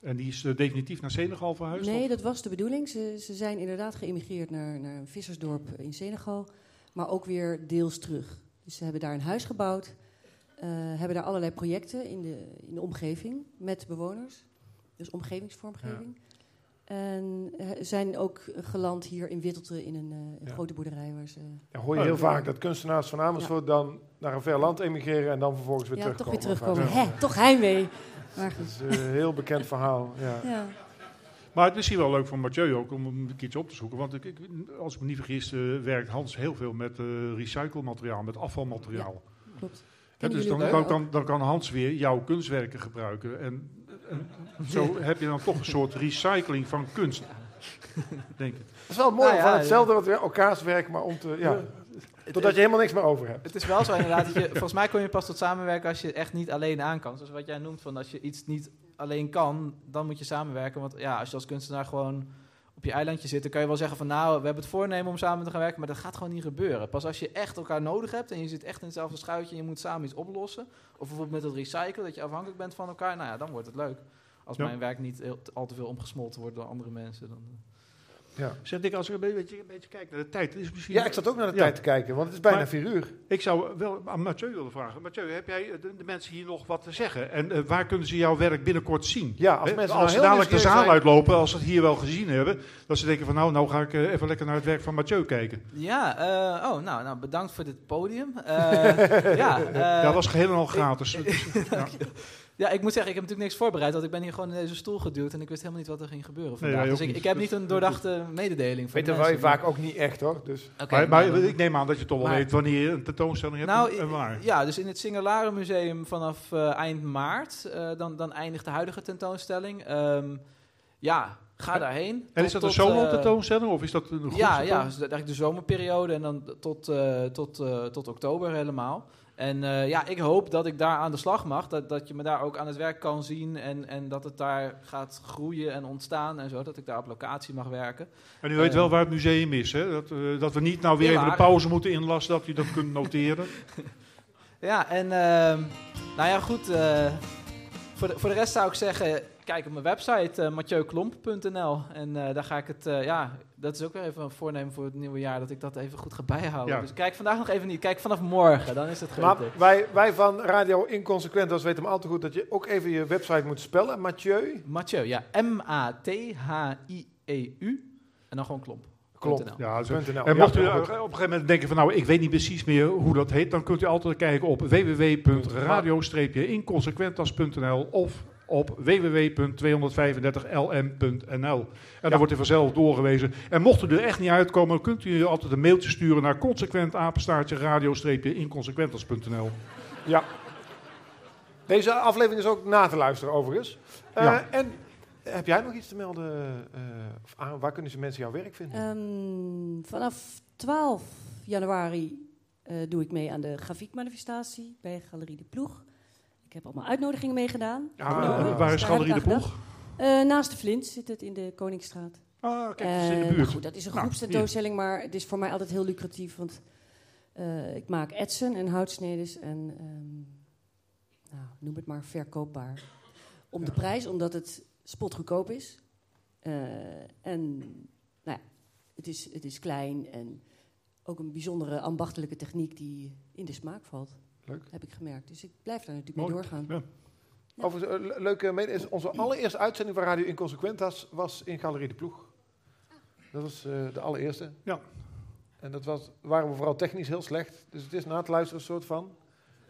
En die is eh, definitief naar Senegal verhuisd? Nee, of? dat was de bedoeling. Ze, ze zijn inderdaad geëmigreerd naar, naar een vissersdorp in Senegal. Maar ook weer deels terug. Dus ze hebben daar een huis gebouwd. eh, hebben daar allerlei projecten in de, in de omgeving met bewoners. Dus omgevingsvormgeving. En eh, zijn ook geland hier in Wittelte in een, eh, Ja. grote boerderij. Waar ze Ja, hoor je Oh, heel vaak dat kunstenaars van Amersfoort dan naar een ver land emigreren en dan vervolgens weer ja, toch weer terugkomen. Ja. Hè, toch heimwee. Maar goed. Dat is een heel bekend verhaal. Ja. Ja. Maar het is misschien wel leuk voor Mathieu ook om hem een keertje op te zoeken. Want ik, ik, als ik me niet vergis, eh, werkt Hans heel veel met eh recyclemateriaal, met afvalmateriaal. Klopt. Dus dan, dan, dan kan Hans weer jouw kunstwerken gebruiken. En, en zo heb je dan toch een soort recycling van kunst. Denk ik. Dat is wel mooi Nou ja, van hetzelfde wat we elkaars werk, maar om te... Ja, totdat je helemaal niks meer over hebt. Het is wel zo inderdaad. Dat je, volgens mij kom je pas tot samenwerken als je echt niet alleen aan kan. Zoals wat jij noemt, van als je iets niet alleen kan, dan moet je samenwerken. Want ja, als je als kunstenaar gewoon op je eilandje zit, dan kan je wel zeggen van nou, we hebben het voornemen om samen te gaan werken, maar dat gaat gewoon niet gebeuren. Pas als je echt elkaar nodig hebt en je zit echt in hetzelfde schuitje en je moet samen iets oplossen, of bijvoorbeeld met het recyclen, dat je afhankelijk bent van elkaar, nou ja, dan wordt het leuk. Als Ja. mijn werk niet heel, al te veel omgesmolten wordt door andere mensen. Dan, Ja. Zeg ik, als ik een beetje, een beetje kijk naar de tijd, is misschien... ja, ik zat ook naar de Ja. tijd te kijken, want het is bijna Maar- vier uur. Ik zou wel aan Mathieu willen vragen. Mathieu, heb jij eh, de, de mensen hier nog wat te zeggen? En eh, waar kunnen ze jouw werk binnenkort zien? Ja, als mensen als nou ze heel dadelijk de zaal zijn- uitlopen, als ze het hier wel gezien hebben, dat ze denken van nou, nou ga ik eh, even lekker naar het werk van Mathieu kijken. Ja, eh, oh, nou, nou, bedankt voor dit podium. Eh, [LAUGHS] ja, eh, ja, dat was geheel en al gratis. [LAUGHS] ja. [LAUGHS] Ja, ik moet zeggen, ik heb natuurlijk niks voorbereid, want ik ben hier gewoon in deze stoel geduwd en ik wist helemaal niet wat er ging gebeuren Nee, vandaag. dus ik, ik heb Dus- niet een doordachte mededeling voor Weten de wij vaak ook niet echt hoor. Dus Oké, maar, ik neem aan dat je toch wel Maar- weet wanneer je een tentoonstelling hebt nou, en, en waar. Ja, dus in het Singelaren Museum vanaf eh, eind maart, eh, dan, dan eindigt de huidige tentoonstelling. Ehm, ja, ga daarheen. En is dat een solo eh, tentoonstelling of is dat een groep? Ja, ja, dus eigenlijk de zomerperiode en dan tot, eh, tot, eh, tot oktober helemaal. En eh, ja, ik hoop dat ik daar aan de slag mag. Dat, dat je me daar ook aan het werk kan zien. En, en dat het daar gaat groeien en ontstaan en zo. Dat ik daar op locatie mag werken. En u weet eh, wel waar het museum is, hè? Dat, eh, dat we niet nou weer even de pauze moeten inlassen, dat u dat kunt noteren. [LAUGHS] Ja, en ehm, nou ja, goed. voor, de, voor de rest zou ik zeggen, kijk op mijn website, uh, mathieuklomp.nl. En eh, daar ga ik het, eh, ja, dat is ook weer even een voornemen voor het nieuwe jaar, dat ik dat even goed ga bijhouden. Ja. Dus kijk vandaag nog even niet, kijk vanaf morgen, dan is het maar gelukt. wij, wij van Radio Inconsequent, weten hem al te goed dat je ook even je website moet spellen. Mathieu. Mathieu, ja, M-A-T-H-I-E-U. En dan gewoon klomp. Klopt. Ja. En mocht u op een gegeven moment denken van nou, ik weet niet precies meer hoe dat heet, dan kunt u altijd kijken op www.radio-inconsequentas.nl of op www.235lm.nl. En dan Ja. wordt u vanzelf doorgewezen. En mocht u er echt niet uitkomen, kunt u altijd een mailtje sturen naar consequentapenstaartje radio-inconsequentas.nl. Ja. Deze aflevering is ook na te luisteren overigens. Eh, Ja. En heb jij nog iets te melden? eh, of aan, waar kunnen ze mensen jouw werk vinden? Ehm, vanaf 12 januari eh, doe ik mee aan de grafiekmanifestatie bij Galerie de Ploeg. Ik heb allemaal uitnodigingen meegedaan. Ah, Eh, dus waar is heb Galerie de gedacht. Eh, naast de Flint zit het in de Koningsstraat. Ah, kijk, dat is in Eh, de maar buurt. goed, dat is een Nou, groepstentoonstelling, maar het is voor mij altijd heel lucratief. Want eh, ik maak etsen en houtsnedes en ehm, nou, noem het maar verkoopbaar. Om de prijs, omdat het spotgoedkoop is. Eh, en nou ja, het is, het is klein en ook een bijzondere ambachtelijke techniek die in de smaak valt. Leuk. Heb ik gemerkt. Dus ik blijf daar natuurlijk Mooi. mee doorgaan. Ja. Overigens, eh, le- leuke mede is onze allereerste uitzending van Radio Inconsequentas was in Galerie de Ploeg. Dat was eh, de allereerste. Ja. En dat was, waren we vooral technisch heel slecht. Dus het is na het luisteren een soort van. Maar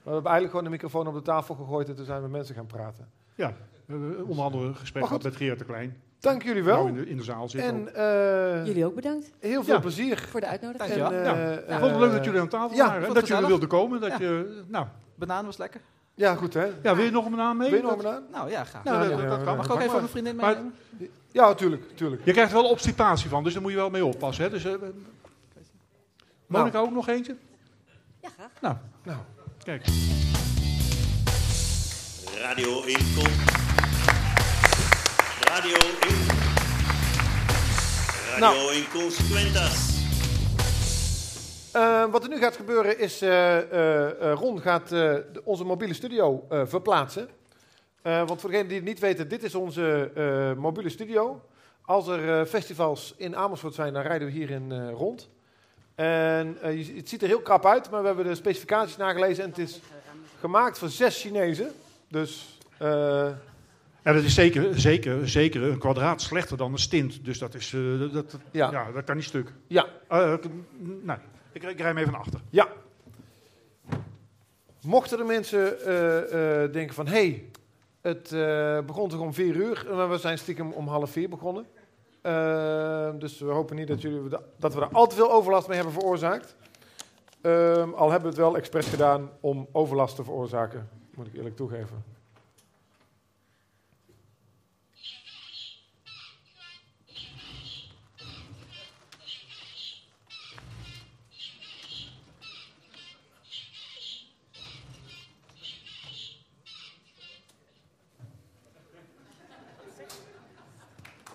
we hebben eigenlijk gewoon de microfoon op de tafel gegooid en toen zijn we met mensen gaan praten. Ja, we hebben onder andere een gesprek gehad met Gerard de Klein. Dank jullie Nou, wel. in, de, in de zaal zit ook. en eh, Jullie ook bedankt heel veel Ja. plezier. voor de uitnodiging. En, Ja. eh, Ik vond het leuk dat jullie aan tafel ja, waren. En dat jullie wilden komen. Dat Ja. je, nou, Banaan was lekker. Ja, goed hè. ja, wil je nog een naam mee? Wil je nog een aan? Nou ja, graag. Nou, Ja, dat, ja, dat ja, kan. Mag ik ook even mijn vriendin Maar- meenemen? Ja, tuurlijk, tuurlijk. Je krijgt er wel obstipatie van, dus daar moet je wel mee oppassen. Hè? Dus, eh, Monika ook nog eentje? Ja, graag. Nou, Nou. kijk. Radio Incon. Radio In. Radio Inconsequentas. Eh, wat er nu gaat gebeuren is, eh, eh, Ron gaat onze mobiele studio verplaatsen. Want voor degenen die het niet weten, dit is onze mobiele studio. Als er festivals in Amersfoort zijn, dan rijden we hierin rond. En je, het ziet er heel krap uit, maar we hebben de specificaties nagelezen en het is gemaakt voor zes Chinezen. Dus En dat is zeker, zeker, zeker een kwadraat slechter dan een stint. Dus dat, is, eh, dat, dat- Ja. ja. dat kan niet stuk. ja, Eh, ik- nou, ik, ik rij hem even naar achter. Ja. Mochten er mensen eh, eh, denken van... hé, hey, het eh, begon toch om vier uur... en we zijn stiekem om half vier begonnen. Eh, dus we hopen niet dat, jullie, dat we er al te veel overlast mee hebben veroorzaakt. Ehm, al hebben we het wel expres gedaan om overlast te veroorzaken. Moet ik eerlijk toegeven.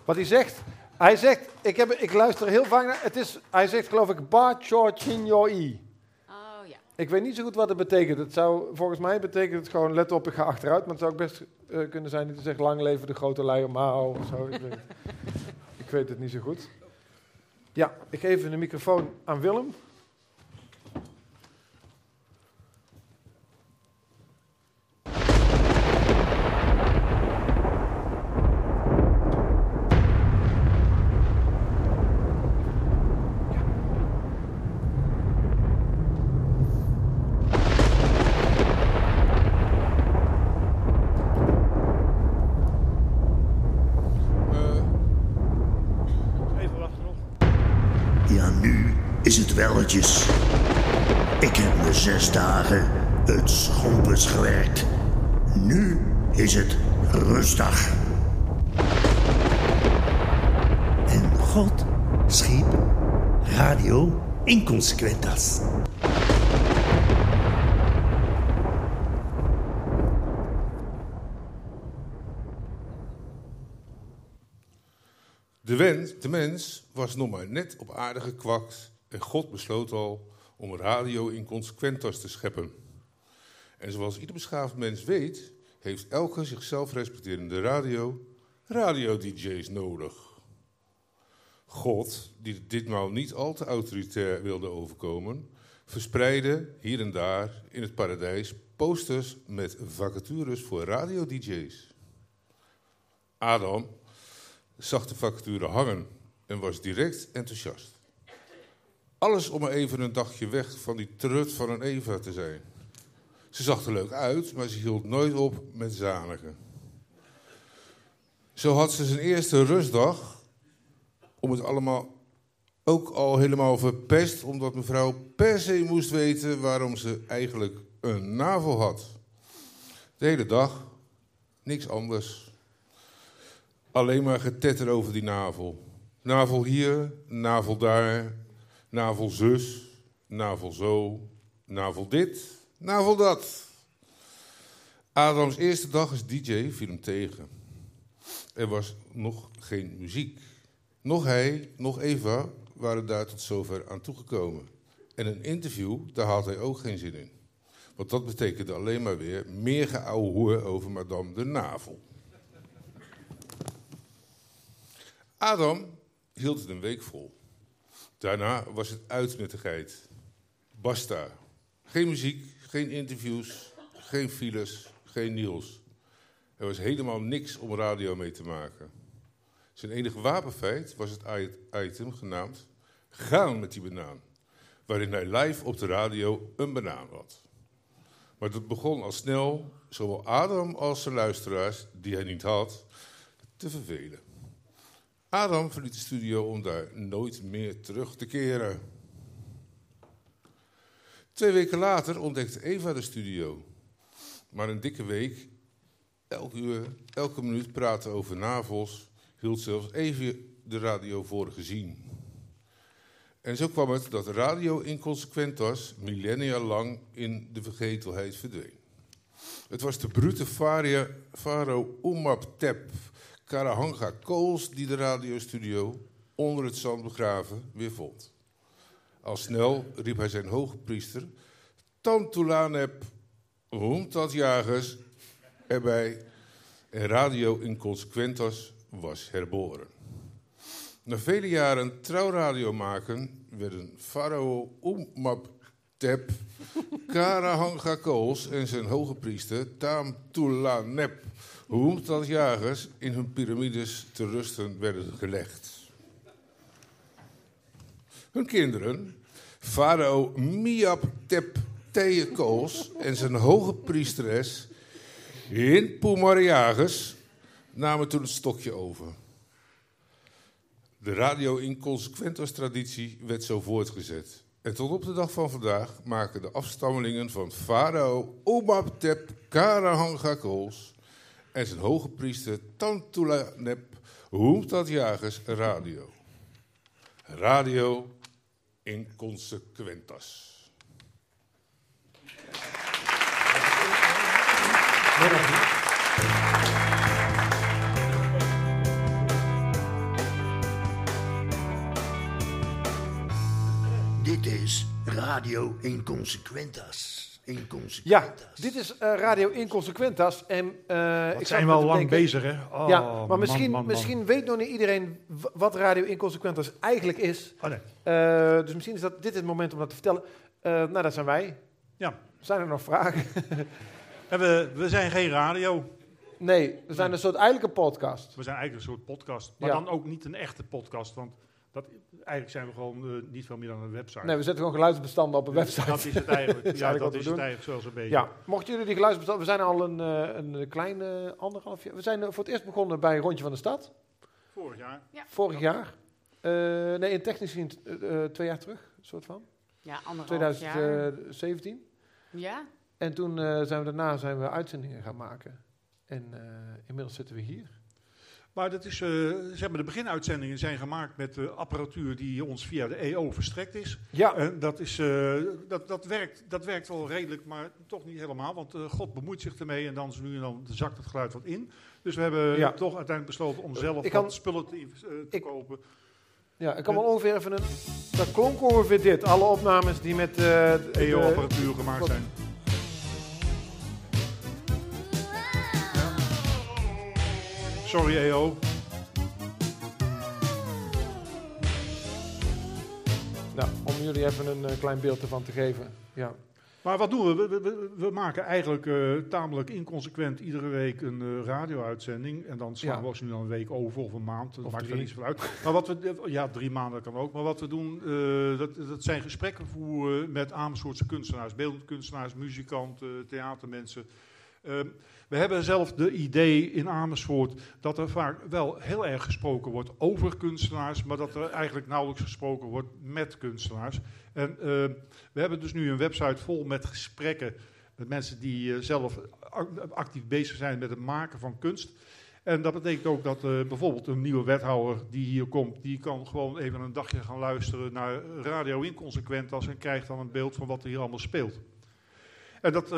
Wat hij zegt, hij zegt, ik, heb, ik luister heel vaak naar, het is, hij zegt geloof ik, Ba Cho Chin Yo I. Oh ja. Ik weet niet zo goed wat het betekent. Het zou, volgens mij betekent het gewoon, let op, ik ga achteruit. Maar het zou ook best eh, kunnen zijn dat hij zegt, lang leven de grote Leo Mao of zo. Ik weet, het. [LAUGHS] ik weet het niet zo goed. Ja, ik geef de microfoon aan Willem. Even wachten nog. Ja, nu is het welletjes. Ik heb me zes dagen het schompers gewerkt. Nu is het rustdag. En God schiep Radio Inconsequentas. De, wens, de was nog maar net op aarde gekwakt en God besloot al om radio in consequentas te scheppen. En zoals ieder beschaafd mens weet, heeft elke zichzelf respecterende radio radio-dj's nodig. God, die ditmaal niet al te autoritair wilde overkomen, verspreidde hier en daar in het paradijs posters met vacatures voor radio-dj's. Adam zag de vacature hangen en was direct enthousiast. Alles om even een dagje weg van die trut van een Eva te zijn. Ze zag er leuk uit, maar ze hield nooit op met zanigen. Zo had ze zijn eerste rustdag om het allemaal ook al helemaal verpest, omdat mevrouw per se moest weten waarom ze eigenlijk een navel had. De hele dag, niks anders. Alleen maar getetter over die navel. Navel hier, navel daar, navel zus, navel zo, navel dit, navel dat. Adams eerste dag als DJ viel hem tegen. Er was nog geen muziek. Nog hij, nog Eva waren daar tot zover aan toegekomen. En een interview, daar had hij ook geen zin in. Want dat betekende alleen maar weer meer geouwehoer over madame de navel. Adam hield het een week vol. Daarna was het uit met de geit. Basta. Geen muziek, geen interviews, geen files, geen Niels. Er was helemaal niks om radio mee te maken. Zijn enige wapenfeit was het item genaamd Gaan met die banaan. Waarin hij live op de radio een banaan had. Maar dat begon al snel, zowel Adam als zijn luisteraars, die hij niet had, te vervelen. Adam verliet de studio om daar nooit meer terug te keren. Twee weken later ontdekte Eva de studio. Maar een dikke week, elk uur, elke minuut praten over navels, hield zelfs even de radio voor gezien. En zo kwam het dat radio inconsequent was, millennia lang in de vergetelheid verdween. Het was de brute varia- Faro Umaptep Karahanga Kools die de radiostudio onder het zand begraven weer vond. Al snel riep hij zijn hoge priester, Tantulanep, Jagers, erbij. En radio inconsequentas was herboren. Na vele jaren trouwradio maken werden Farao Umaptep, Karahanga Kools en zijn hoge priester Tam Humtat Jagers, in hun piramides te rusten werden gelegd. Hun kinderen, farao Miaptep Theekools en zijn hoge priesteres in namen toen het stokje over. De radio inconsequentas traditie werd zo voortgezet. En tot op de dag van vandaag maken de afstammelingen van farao Umaptep Karahanga Kools en zijn hoge priester Tantulanep Humtat Jagers radio. Radio inconsequentas. Dit is Radio Inconsequentas. Ja, dit is eh, Radio Inconsequentas. En, eh, ik zijn zat we al te lang denken- bezig, hè? Oh, ja, maar man, misschien, man, man. misschien weet nog niet iedereen wat Radio Inconsequentas eigenlijk is. Oh, nee. Eh, dus misschien is dat dit het moment om dat te vertellen. Nou, dat zijn wij. Ja. Zijn er nog vragen? [LAUGHS] En we, we zijn geen radio. nee, we zijn een soort eigenlijk een podcast. We zijn eigenlijk een soort podcast. Maar Ja. dan ook niet een echte podcast. Want dat, eigenlijk zijn we gewoon eh, niet veel meer dan een website. Nee, we zetten gewoon geluidsbestanden op een website. Dat is het eigenlijk. [LAUGHS] Dat ja, dat wat we is het eigenlijk zoals een beetje. Ja, mochten jullie die geluidsbestanden... We zijn al een, eh, een kleine anderhalf jaar... We zijn eh, voor het eerst begonnen bij Rondje van de Stad. Vorig jaar. Vorig jaar. Eh, nee, in technisch gezien eh, eh, twee jaar terug, soort van. Ja, anderhalf jaar. 2017. Ja? En toen eh, zijn we daarna zijn we uitzendingen gaan maken. En eh, inmiddels zitten we hier. Maar dat is, eh, zeg maar, de beginuitzendingen zijn gemaakt met de apparatuur die ons via de EO verstrekt is. Ja, En dat, is, eh, dat, dat, werkt, dat werkt wel redelijk, maar toch niet helemaal. Want eh, God bemoeit zich ermee en dan nu en dan zakt het geluid wat in. Dus we hebben Ja. toch uiteindelijk besloten om zelf wat spullen te, te ik- kopen. ja ik kan wel ongeveer even een... Dat klonk ongeveer dit. Alle opnames die met... eh, de- EO-apparatuur gemaakt zijn. Sorry EO. Nou, om jullie even een eh, klein beeld ervan te geven. Ja. Maar wat doen we? We, we- maken eigenlijk eh, tamelijk inconsequent iedere week een eh, radio-uitzending. En dan slaan Ja. we ook nu dan een week over of een maand. Dat Of maakt er drie. niet zoveel uit. Maar wat we, ja, drie maanden kan ook. Maar wat we doen, eh, dat, dat zijn gesprekken voeren met Amersfoortse kunstenaars. Beeldend kunstenaars, muzikanten, theatermensen. We hebben zelf de idee in Amersfoort dat er vaak wel heel erg gesproken wordt over kunstenaars, maar dat er eigenlijk nauwelijks gesproken wordt met kunstenaars. En eh, we hebben dus nu een website vol met gesprekken met mensen die eh, zelf ac- actief bezig zijn met het maken van kunst. En dat betekent ook dat eh, bijvoorbeeld een nieuwe wethouder die hier komt, die kan gewoon even een dagje gaan luisteren naar Radio Inconsequentas en krijgt dan een beeld van wat er hier allemaal speelt. En dat,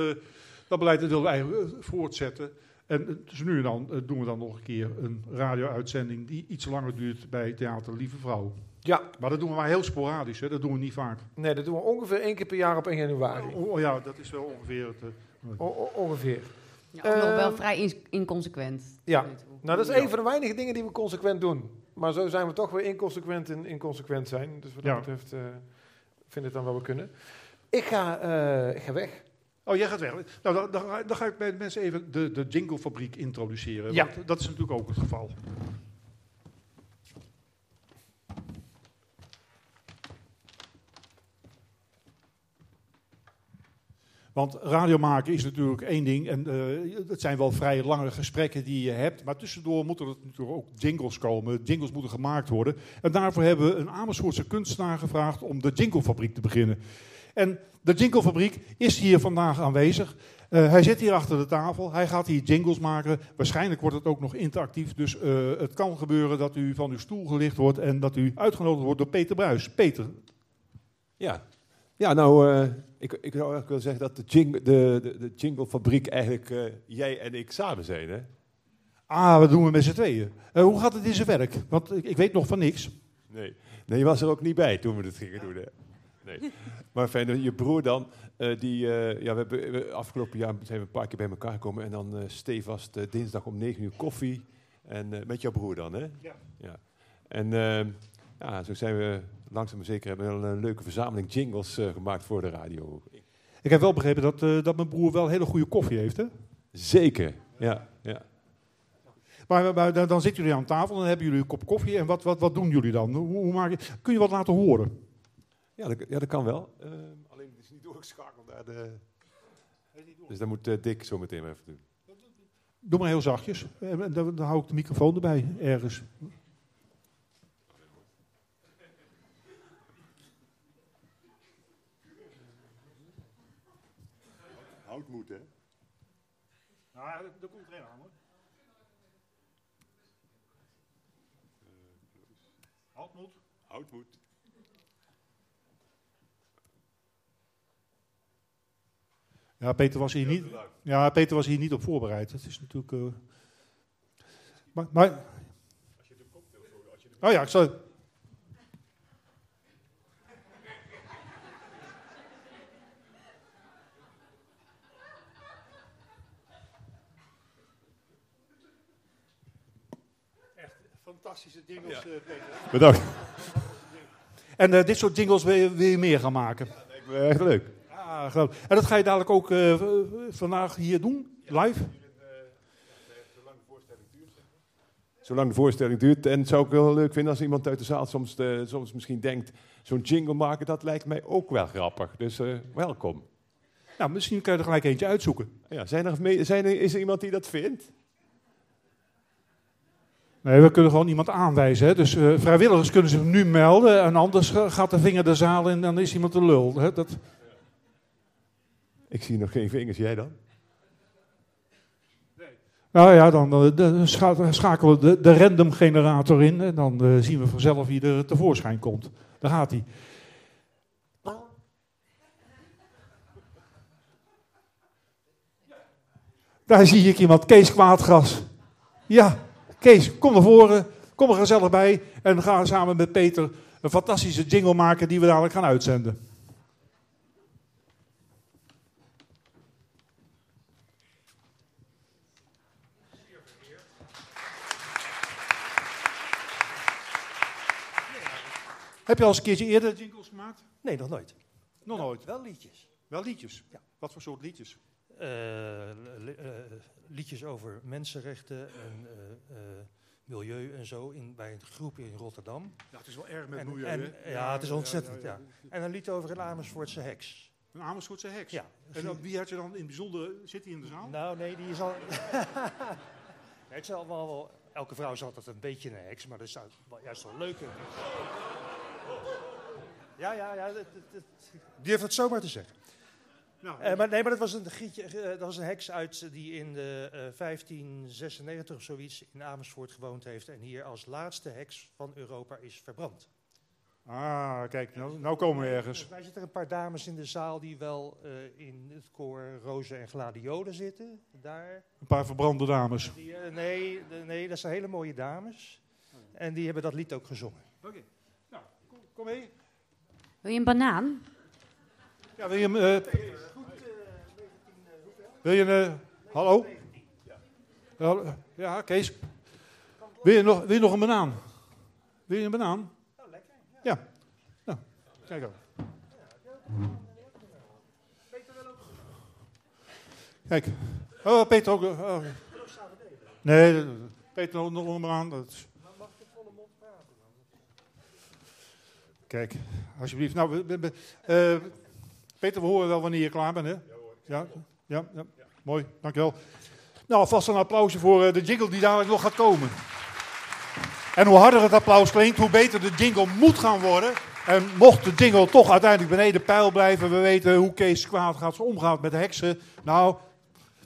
dat beleid dat willen we eigenlijk eh, voortzetten. En dus nu en dan eh, doen we dan nog een keer een radio-uitzending die iets langer duurt bij Theater Lieve Vrouw. Ja, Maar dat doen we maar heel sporadisch, hè? dat doen we niet vaak. nee, dat doen we ongeveer één keer per jaar op 1 januari. Oh, oh ja, dat is wel ongeveer het. O- o- ongeveer. Ja, ook nog wel vrij inconsequent. Ja. Nou, dat is een van de weinige dingen die we consequent doen. Maar zo zijn we toch weer inconsequent in inconsequent zijn. Dus wat dat Ja. betreft eh vind ik dan wel we kunnen. Ik ga, eh, ik ga weg. Oh, jij gaat weg. Nou, dan, dan, ga- dan ga ik bij de mensen even de, de jinglefabriek introduceren. Ja. Want dat is natuurlijk ook het geval. Want radio maken is natuurlijk één ding. En eh, het zijn wel vrij lange gesprekken die je hebt. Maar tussendoor moeten er natuurlijk ook jingles komen. Jingles moeten gemaakt worden. En daarvoor hebben we een Amersfoortse kunstenaar gevraagd om de jinglefabriek te beginnen. En de jinglefabriek is hier vandaag aanwezig. Eh, hij zit hier achter de tafel. Hij gaat hier jingles maken. Waarschijnlijk wordt het ook nog interactief. Dus eh, het kan gebeuren dat u van uw stoel gelicht wordt en dat u uitgenodigd wordt door Peter Bruis. Peter, Ja, ja nou, eh, ik, ik zou eigenlijk willen zeggen dat de, jing, de, de, de jinglefabriek eigenlijk jij en ik samen zijn, hè? ah, wat doen we met z'n tweeën? Hoe gaat het in zijn werk? Want ik, ik weet nog van niks. Nee. nee, je was er ook niet bij toen we dit gingen doen, hè? Nee. Maar fijn, je broer dan, eh, die, eh, ja, we hebben we- afgelopen jaar zijn we een paar keer bij elkaar gekomen en dan eh stevast dinsdag om 9 uur koffie. En eh, met jouw broer dan, hè? Ja. ja. En eh, ja, zo zijn we langzaam maar zeker hebben we een leuke verzameling jingles eh, gemaakt voor de radio. Ik heb wel begrepen dat, eh, dat mijn broer wel hele goede koffie heeft. Hè? Zeker, ja. ja. Maar, maar dan, dan zitten jullie aan tafel en dan hebben jullie een kop koffie. En wat, wat, wat doen jullie dan? Hoe, hoe maak je, kun je wat laten horen? Ja, dat, ja, dat kan wel. Ehm, alleen het is niet doorgeschakeld naar de... Dus dat moet eh, Dick zo meteen maar even doen. Doe maar heel zachtjes. Eh, Dan, dan hou ik de microfoon erbij, ergens. Hout moet, hè? Nou, daar komt er een aan hoor. Halt moet. Hout moet. Ja, Peter was hier niet, ja, Peter was hier niet op voorbereid. Dat is natuurlijk... eh, maar, maar, oh ja, ik zal... Echt fantastische jingles, eh, Peter. Bedankt. En eh, dit soort jingles wil je, wil je meer gaan maken? Lijkt me echt leuk. Ah, geweldig. En dat ga je dadelijk ook eh, vandaag hier doen, live? Zolang de voorstelling duurt. En het zou ik wel leuk vinden als iemand uit de zaal soms, eh, soms misschien denkt... zo'n jingle maken, dat lijkt mij ook wel grappig. Dus eh, welkom. Nou, misschien kan je er gelijk eentje uitzoeken. Ja, zijn er, zijn er, is er iemand die dat vindt? Nee, we kunnen gewoon iemand aanwijzen. Hè? Dus eh, vrijwilligers kunnen zich nu melden. En anders ga- gaat de vinger de zaal in en dan is iemand de lul. Hè? Dat... Ik zie nog geen vingers, jij dan? Nou ja, dan eh, scha- schakelen we de, de random generator in. En dan eh, zien we vanzelf wie er tevoorschijn komt. Daar gaat hij. Daar zie ik iemand, Kees Kwaadgras. Ja, Kees, kom naar voren. Kom er gezellig bij. En dan gaan samen met Peter een fantastische jingle maken die we dadelijk gaan uitzenden. Heb je al eens een keertje eerder jingles gemaakt? Nee, nog nooit. Nog nooit. Wel liedjes. Wel liedjes? Ja. Wat voor soort liedjes? Eh, li- eh, liedjes over mensenrechten en eh, milieu en zo in, bij een groep in Rotterdam. Ja, het is wel erg met En- milieu, en- hè? Ja, het is ontzettend, ja. En een lied over een Amersfoortse heks. Een Amersfoortse heks? Ja. En dan, wie had je dan in het bijzonder... Zit hij in de zaal? Nou, nee, die is al... [LAUGHS] het is allemaal wel... Elke vrouw is altijd een beetje een heks, maar dat is juist wel leuk. Ja, ja, ja. Het, het, het, zomaar te zeggen. Nou, Eh, maar nee, maar dat was een, gietje, eh, dat was een heks uit eh, die in de, eh, 1596 of zoiets in Amersfoort gewoond heeft en hier als laatste heks van Europa is verbrand. Ah, kijk, nou, nou komen we ergens. Wij zitten een paar dames in de zaal die wel eh, in het koor Rozen en Gladiolen zitten. Daar. Een paar verbrande dames. Die, nee, de- nee, dat zijn hele mooie dames. En die hebben dat lied ook gezongen. Oké, nou, kom, kom mee. Wil je een banaan? Ja, wil je hem... eh, wil je een... eh, hallo? Ja, Kees. Wil je, nog, wil je nog een banaan? Wil je een banaan? Ja. Nou, kijk ook. Kijk. Oh, Peter ook. oh. Nee, Peter nog een banaan. Dat is... Kijk, alsjeblieft. Nou, we- we- we- eh, Peter, we horen wel wanneer je klaar bent, hè? Ja, ja, ja. Mooi, dankjewel. Nou, alvast een applausje voor eh, de jingle die dadelijk nog gaat komen. En hoe harder het applaus klinkt, hoe beter de jingle moet gaan worden. En mocht de jingle toch uiteindelijk beneden peil blijven, we weten hoe Kees Kwaad gaat, omgaat met de heksen. Nou,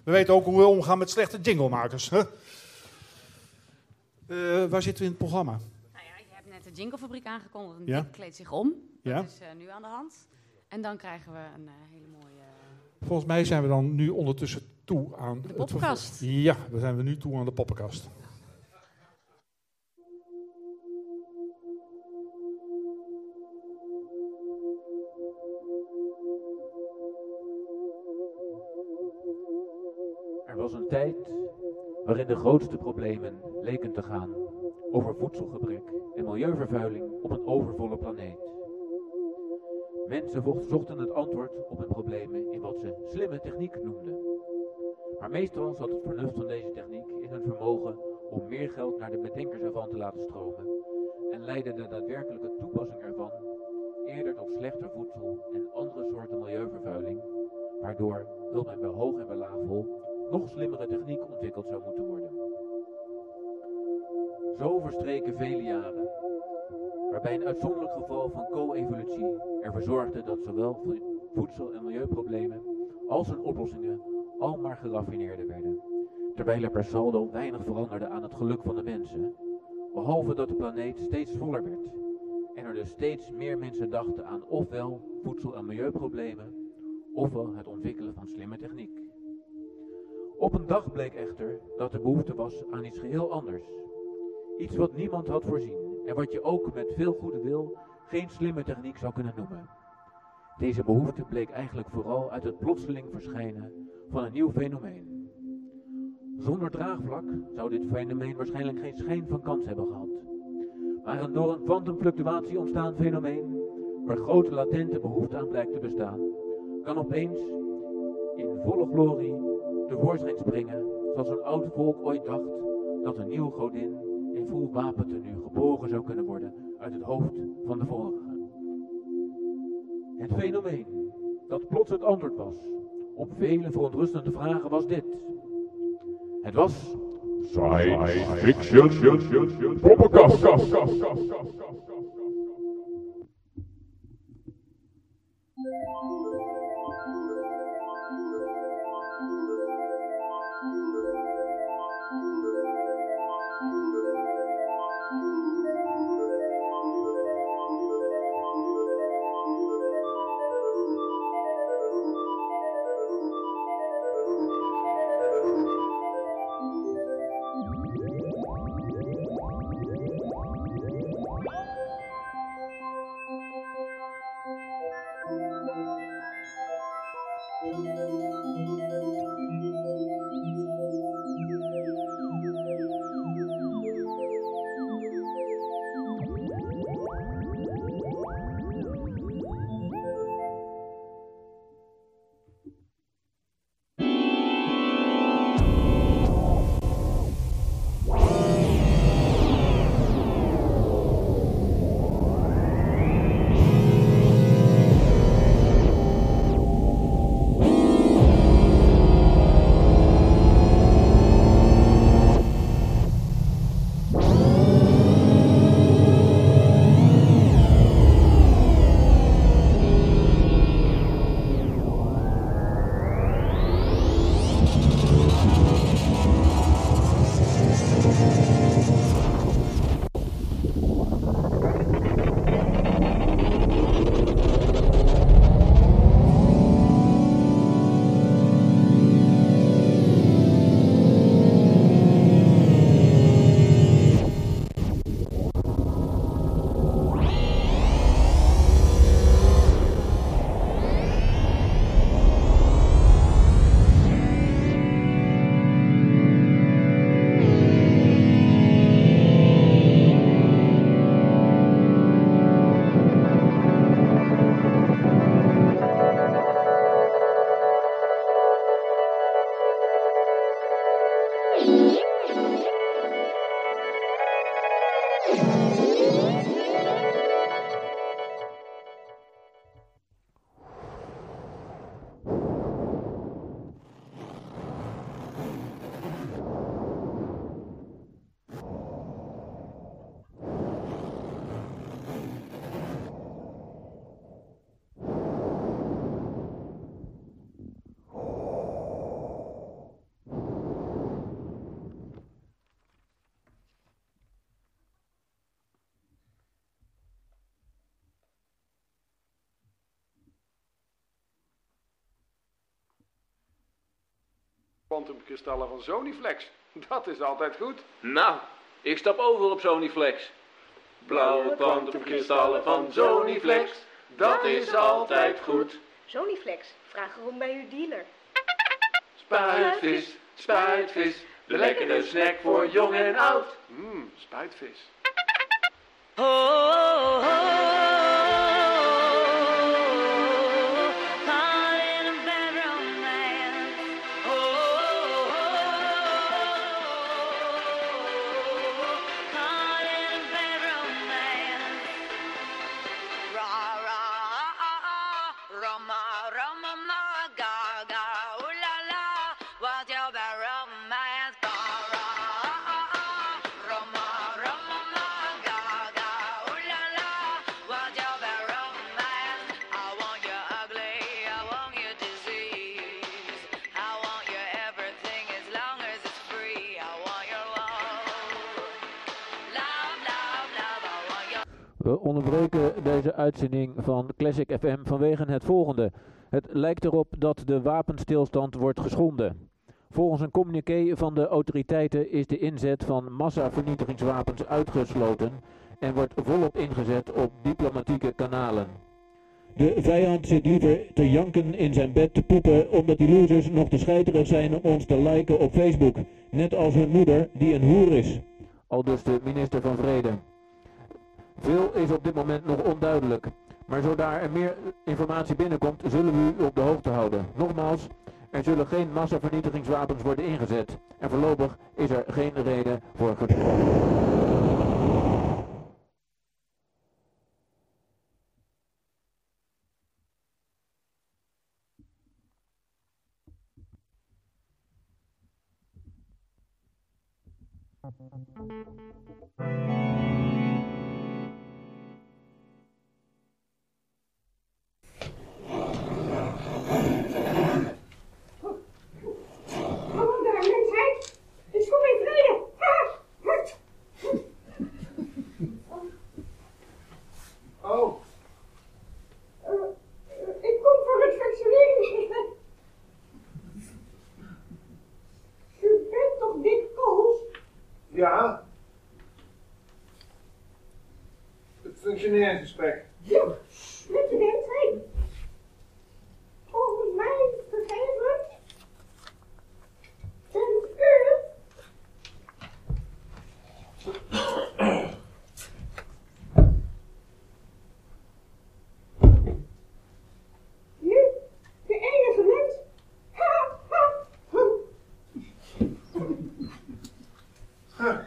we weten ook hoe we omgaan met slechte jinglemakers. Hè? Eh, waar zitten we in het programma? De jinglefabriek aangekondigd. en Ja. Dick kleedt zich om. Ja. Dat is eh, nu aan de hand. En dan krijgen we een eh, hele mooie... Volgens mij zijn we dan nu ondertussen toe aan De poppenkast. Ja, we zijn we nu toe aan de poppenkast. Er was een tijd waarin de grootste problemen leken te gaan over voedselgebrek en milieuvervuiling op een overvolle planeet. Mensen zochten het antwoord op hun problemen in wat ze slimme techniek noemden. Maar meestal zat het vernuft van deze techniek in hun vermogen om meer geld naar de bedenkers ervan te laten stromen en leidde de daadwerkelijke toepassing ervan eerder tot slechter voedsel en andere soorten milieuvervuiling, waardoor, wil men bij hoog en bij laag vol, nog slimmere techniek ontwikkeld zou moeten worden. Zo verstreken vele jaren, waarbij een uitzonderlijk geval van co-evolutie ervoor zorgde dat zowel vo- voedsel- en milieuproblemen als hun oplossingen al maar geraffineerder werden, terwijl er per saldo weinig veranderde aan het geluk van de mensen, behalve dat de planeet steeds voller werd en er dus steeds meer mensen dachten aan ofwel voedsel- en milieuproblemen, ofwel het ontwikkelen van slimme techniek. Op een dag bleek echter dat er behoefte was aan iets geheel anders. Iets wat niemand had voorzien en wat je ook met veel goede wil geen slimme techniek zou kunnen noemen. Deze behoefte bleek eigenlijk vooral uit het plotseling verschijnen van een nieuw fenomeen. Zonder draagvlak zou dit fenomeen waarschijnlijk geen schijn van kans hebben gehad. Maar een door een kwantumfluctuatie ontstaan fenomeen, waar grote latente behoefte aan blijkt te bestaan, kan opeens in volle glorie tevoorschijn springen, zoals een oud volk ooit dacht dat een nieuwe godin in vol wapentenu geboren zou kunnen worden uit het hoofd van de vorige. Het fenomeen dat plots het antwoord was op vele verontrustende vragen was dit. Het was Science. Quantumkristallen van Zoniflex. [LAUGHS] Dat is altijd goed. Nou, ik stap over op Sonyflex. Blauwe kwantumkristallen van Zoniflex, dat is altijd goed. Zoniflex, vraag erom bij uw dealer. Spuitvis, spuitvis, de lekkere snack voor jong en oud. Mmm, spuitvis. We onderbreken deze uitzending van Classic FM vanwege het volgende. Het lijkt erop dat de wapenstilstand wordt geschonden. Volgens een communiqué van de autoriteiten is de inzet van massavernietigingswapens uitgesloten en wordt volop ingezet op diplomatieke kanalen. De vijand zit liever te janken in zijn bed te poepen omdat die losers nog te scheiterig zijn om ons te liken op Facebook. Net als hun moeder die een hoer is. Al dus de minister van Vrede. Veel is op dit moment nog onduidelijk. Maar zodra er meer informatie binnenkomt, zullen we u op de hoogte houden. Nogmaals, er zullen geen massavernietigingswapens worden ingezet. En voorlopig is er geen reden voor. Hallo daar, mensheid. Ik kom in vrede. Ha! Hut. Oh, Eh, eh, ik kom voor het vaccineringsgesprek. U bent toch Dick Koos? ja. Het functioneringsgesprek. Ja, met de mensheid. Volgens mij gegevens. En u Nu, de enige mens. Ha, ha, ha. Huh.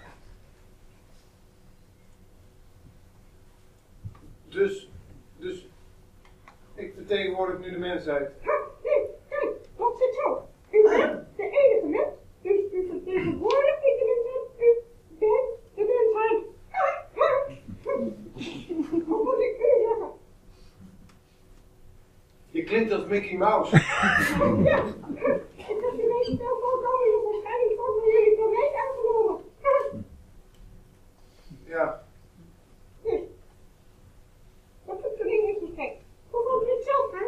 Dus, dus, ik vertegenwoordig nu de mensheid. Nee, kijk, dat zit zo. U bent de enige mens, dus u vertegenwoordigt niet de mensheid. U bent de mensheid. Hoe moet ik u zeggen? Je klinkt als Mickey Mouse. Ja, ik heb u deze snel voorkomen in verschijningsvorm van jullie planeet aangenomen. Ha, Ja, dus, dat is een ding is gek. Hoe vond u het zelf, hè?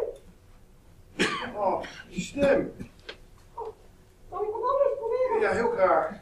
oh, die stem. Zal ik wat anders proberen? Ja, heel graag.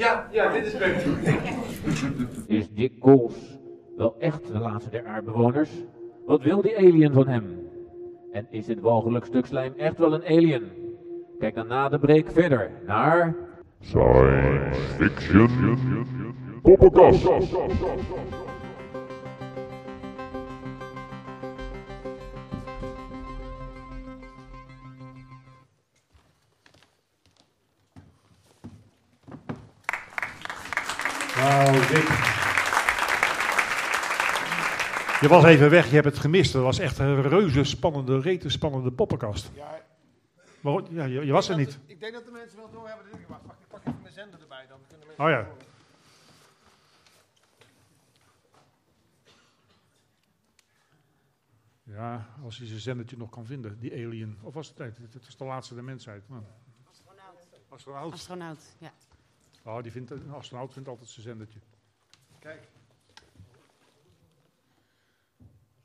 Ja, ja, dit is beter. Is Dick Goals wel echt de laatste der aardbewoners? Wat wil die alien van hem? En is dit walgelijk stuk slijm echt wel een alien? Kijk dan na de break verder naar... Science Fiction Poppenkast. Was even weg, je hebt het gemist. Dat was echt een reuze spannende, rete spannende poppenkast. Ja, Maar ja, je, je was er niet. ik denk dat de mensen wel doorhebben dat ik was. Wacht, ik pak even mijn zender erbij, dan kunnen mensen Oh ja. horen. Ja, als hij zijn zendertje nog kan vinden, die alien. Of was het tijd? Het, is de laatste der mensheid. Nou. Astronaut. Astronaut, ja. Oh, die vindt, een astronaut vindt altijd zijn zendertje. Kijk.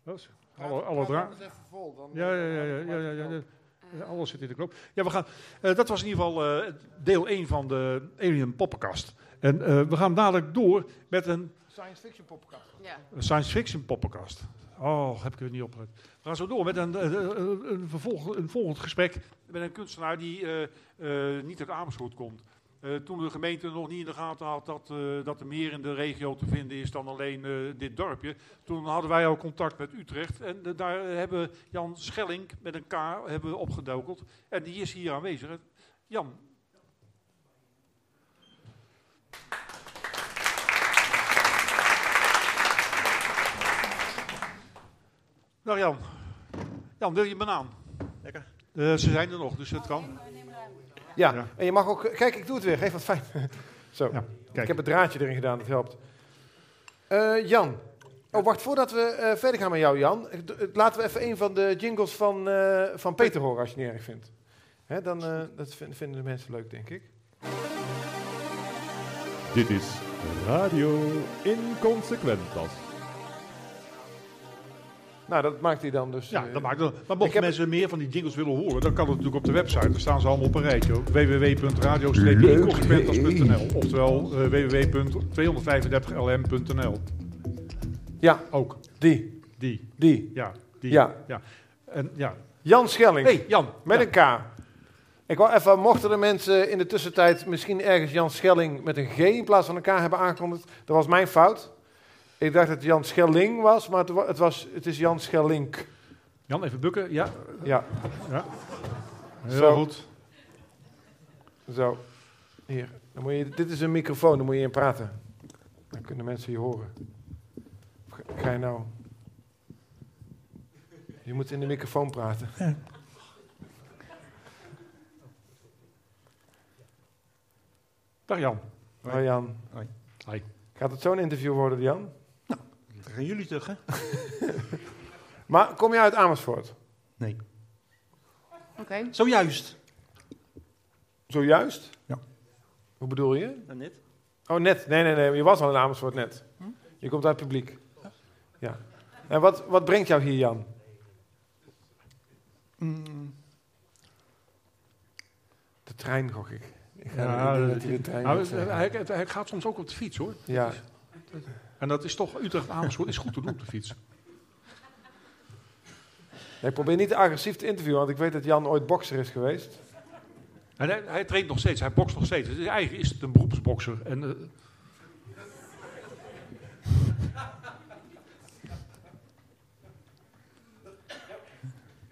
Praat- Alle, alle praat dra- anders even vol, dan- ja, ja, ja, ja, ja, ja, ja, Alles zit in de knop. Ja, we gaan, eh, dat was in ieder geval eh, deel 1 van de Alien Poppenkast. En eh, we gaan dadelijk door met een Science fiction poppenkast. Ja. een science fiction poppenkast. Oh, heb ik er niet op gelet. We gaan zo door met een, een, een, vervolg, een volgend gesprek met een kunstenaar die eh, eh, niet uit Amersfoort komt. Eh, toen de gemeente nog niet in de gaten had dat, eh, dat er meer in de regio te vinden is dan alleen eh, dit dorpje. Toen hadden wij al contact met Utrecht en daar hebben Jan Schelling met een K hebben we opgedokkeld. En die is hier aanwezig. Jan, Dag Jan. Jan, wil je een banaan? Lekker. Eh, ze zijn er nog, dus het kan. Ja, Ja. en je mag ook... Kijk, ik doe het weer. Geef wat fijn. [LAUGHS] Zo. Ik heb het draadje erin gedaan, dat helpt. Eh, Jan. Oh, wacht, voordat we eh, verder gaan met jou, Jan. d- Laten we even een van de jingles van, eh, van Peter horen, als je het niet erg vindt. Hè, dan, eh, dat vin- vinden de mensen leuk, denk ik. Dit is Radio Inconsequentas. Nou, dat maakt hij dan dus. Ja, eh, dat maakt het. Maar heb- mensen meer van die jingles willen horen, dan kan het natuurlijk op de website. Daar staan ze allemaal op een rijtje. www.radio-inconsequentas.nl Oftewel eh, www.235lm.nl Ja, Ook. die. Die. Die. Ja. Die. Ja. ja. En, ja. Jan Schelling. Hey, Jan. Met Ja. een K. Ik wou even, mochten de mensen in de tussentijd misschien ergens Jan Schelling met een G in plaats van een K hebben aangekondigd. Dat was mijn fout. Ik dacht dat het Jan Schelling was, maar het, wa- het, was, het is Jan Schellink. Jan, even bukken. Ja. Ja. ja. Heel Zo. goed. Zo. Hier. Dan moet je, dit is een microfoon, daar moet je in praten. Dan kunnen mensen je horen. Of Ga, je nou... Je moet in de microfoon praten. [LAUGHS] Dag Jan. Hoi Jan. Hoi. Hoi. Gaat het zo'n interview worden, Jan? Gaan jullie terug, hè? [LAUGHS] Maar kom je uit Amersfoort? Nee. Oké. Zojuist. Zojuist? Ja. Hoe bedoel je? Nou, net. Oh, net. Nee, nee, nee. Je was al in Amersfoort net. Je komt uit het publiek. Ja. En wat, wat brengt jou hier, Jan? Mm, De trein, gok ik. ik ga Ja, hij de trein nou, hij gaat soms ook op de fiets hoor. Ja. En dat is toch Utrecht Amersfoort is goed te doen op de fiets. Nee, ik probeer niet agressief te interviewen, want ik weet dat Jan ooit bokser is geweest. En hij, hij traint nog steeds, hij bokst nog steeds. Dus eigenlijk is het een beroepsbokser. En, eh,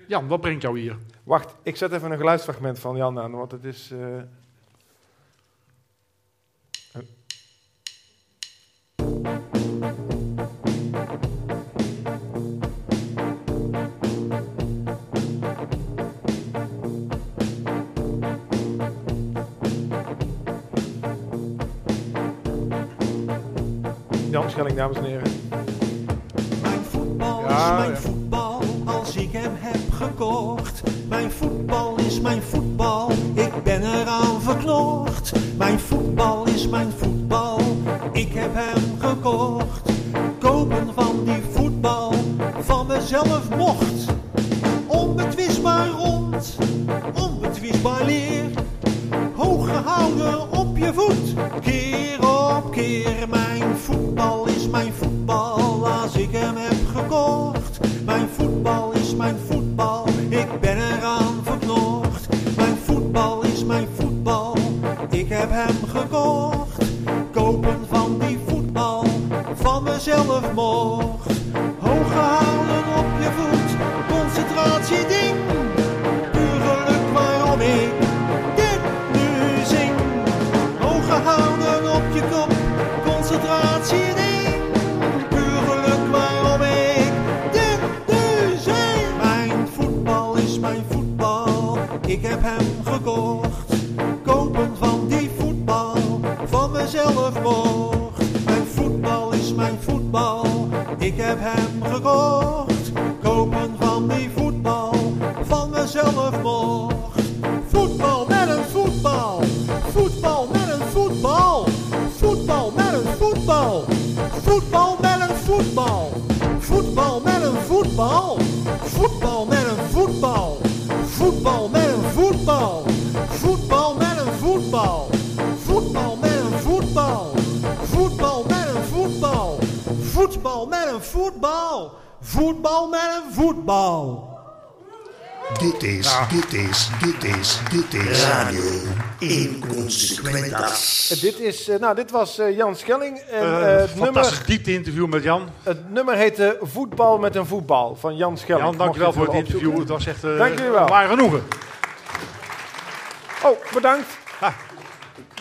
Jan, wat brengt jou hier? Wacht, ik zet even een geluidsfragment van Jan aan, want het is... eh, Jan Schelling, dames en heren. Mijn voetbal Ja, is mijn ja. voetbal als ik hem heb gekocht. Mijn voetbal is mijn voetbal, ik ben eraan verknocht. Mijn voetbal is mijn voetbal, ik heb hem gekocht. Kopen van die voetbal van mezelf mocht. Onbetwistbaar rond, onbetwistbaar leer. Hoog gehouden op je voet, keer op keer. Mijn mocht. Hoog gehouden op je voet, concentratie. Hem gekocht. Voetbal met een voetbal, voetbal met een voetbal. Dit is, dit is, dit is, dit is Radio Inconsequentas. Dit, is, eh, nou, dit was eh, Jan Schelling. En, Eh, het, fantastisch nummer, diepte-interview met Jan. het nummer heette Voetbal met een voetbal van Jan Schelling. Jan, dankjewel voor het interview. Het was echt eh, een waar genoegen. Oh, bedankt.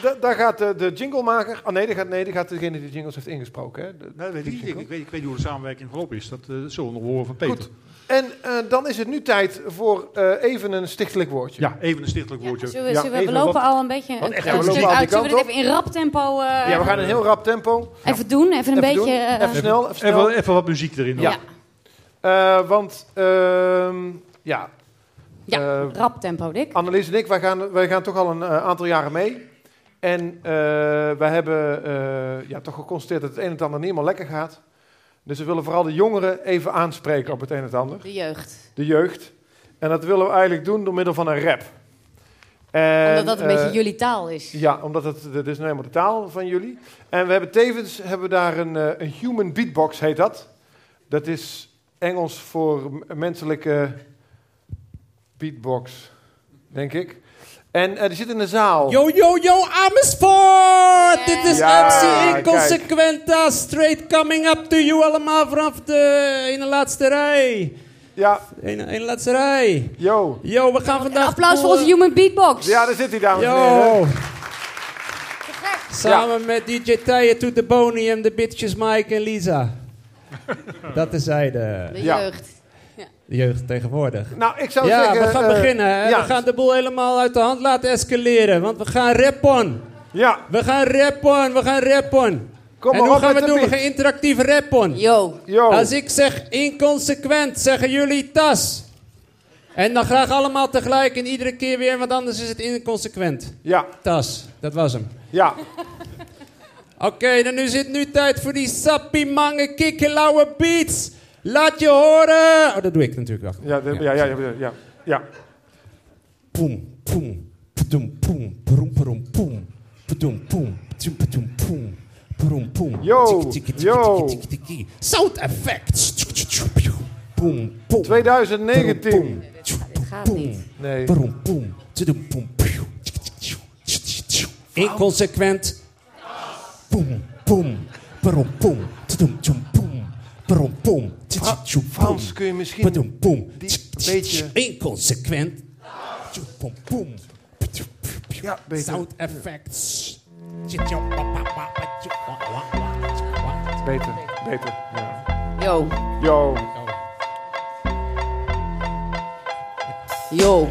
Da- daar gaat de, de jinglemaker... Oh nee, daar gaat, nee, daar gaat degene die de jingles heeft ingesproken. Hè? De- weet ik, ik, weet, ik weet niet hoe de samenwerking verlopen is. Dat eh, zullen we nog horen van Peter. Goed. En eh, dan is het nu tijd voor eh, even een stichtelijk woordje. Ja, even een stichtelijk woordje. Zullen we, Ja, zullen we, lopen wat- al een beetje een echt, een stuk uit. Zullen we dit even in rap tempo eh, Ja, we gaan in heel rap tempo. even doen? Even een Even beetje... Even snel, even snel. Even, even wat muziek erin. Ja. Eh, want, ehm, ja... ja, rap tempo, Dick. Annelies en ik, wij gaan, wij gaan toch al een aantal jaren mee. En eh, wij hebben eh, ja, toch geconstateerd dat het een en het ander niet helemaal lekker gaat. Dus we willen vooral de jongeren even aanspreken op het een en het ander. De jeugd. De jeugd. En dat willen we eigenlijk doen door middel van een rap. En, Omdat dat een eh, beetje jullie taal is. Ja, omdat het, dit is nou helemaal de taal van jullie. En we hebben tevens hebben we daar een, eh, een human beatbox, heet dat. Dat is Engels voor menselijke beatbox, denk ik. En eh, die zit in de zaal. Yo, yo, yo, Amersfoort! Dit is Ja, MC kijk. Inconsequenta, straight coming up to you allemaal vanaf de ene laatste rij. Ja. Ene laatste rij. Yo. Yo, we gaan vandaag... Applaus voor onze human beatbox. Ja, daar zit hij, dames en heren. Samen met DJ Tije to the Bony en de bitches Mike en Lisa. [LAUGHS] Dat is zij de... De Ja. jeugd. De jeugd tegenwoordig. Nou, ik zou ja, zeggen... we gaan eh, beginnen. hè. ja. We gaan de boel helemaal uit de hand laten escaleren. Want we gaan rappen. Ja. We gaan rappen, we gaan rappen. Kom en maar hoe op gaan met we de doen? We beat. gaan interactief rappen. Yo. Yo. Als ik zeg inconsequent, zeggen jullie tas. En dan graag allemaal tegelijk en iedere keer weer, want anders is het inconsequent. Ja. Tas, dat was hem. Ja. Oké, dan nu zit nu tijd voor die sappie mange kikkelauwe beats. Laat je horen. Oh, dat doe ik natuurlijk wel. Ja, de- ja, ja, ja, ja, ja. Poem, poem, padoem, poem, paroem, paroem, poem, padoem, poem, padoem, padoem, poem, paroem, poem. Yo, yo. Sound effects. Poem, poem. 2019. Gaat niet. Nee. Paroem, poem, tjoedoem, poem. Inconsequent. Poem, poem, paroem, poem, tjoem, poem, tjuk, poem. Frans, kun je misschien tsk, beetje-. Inconsequent. Tjoe, poem, poem. Ja, beter. Sound effects. Beter, beter. Ja. Yo. Yo. Yo.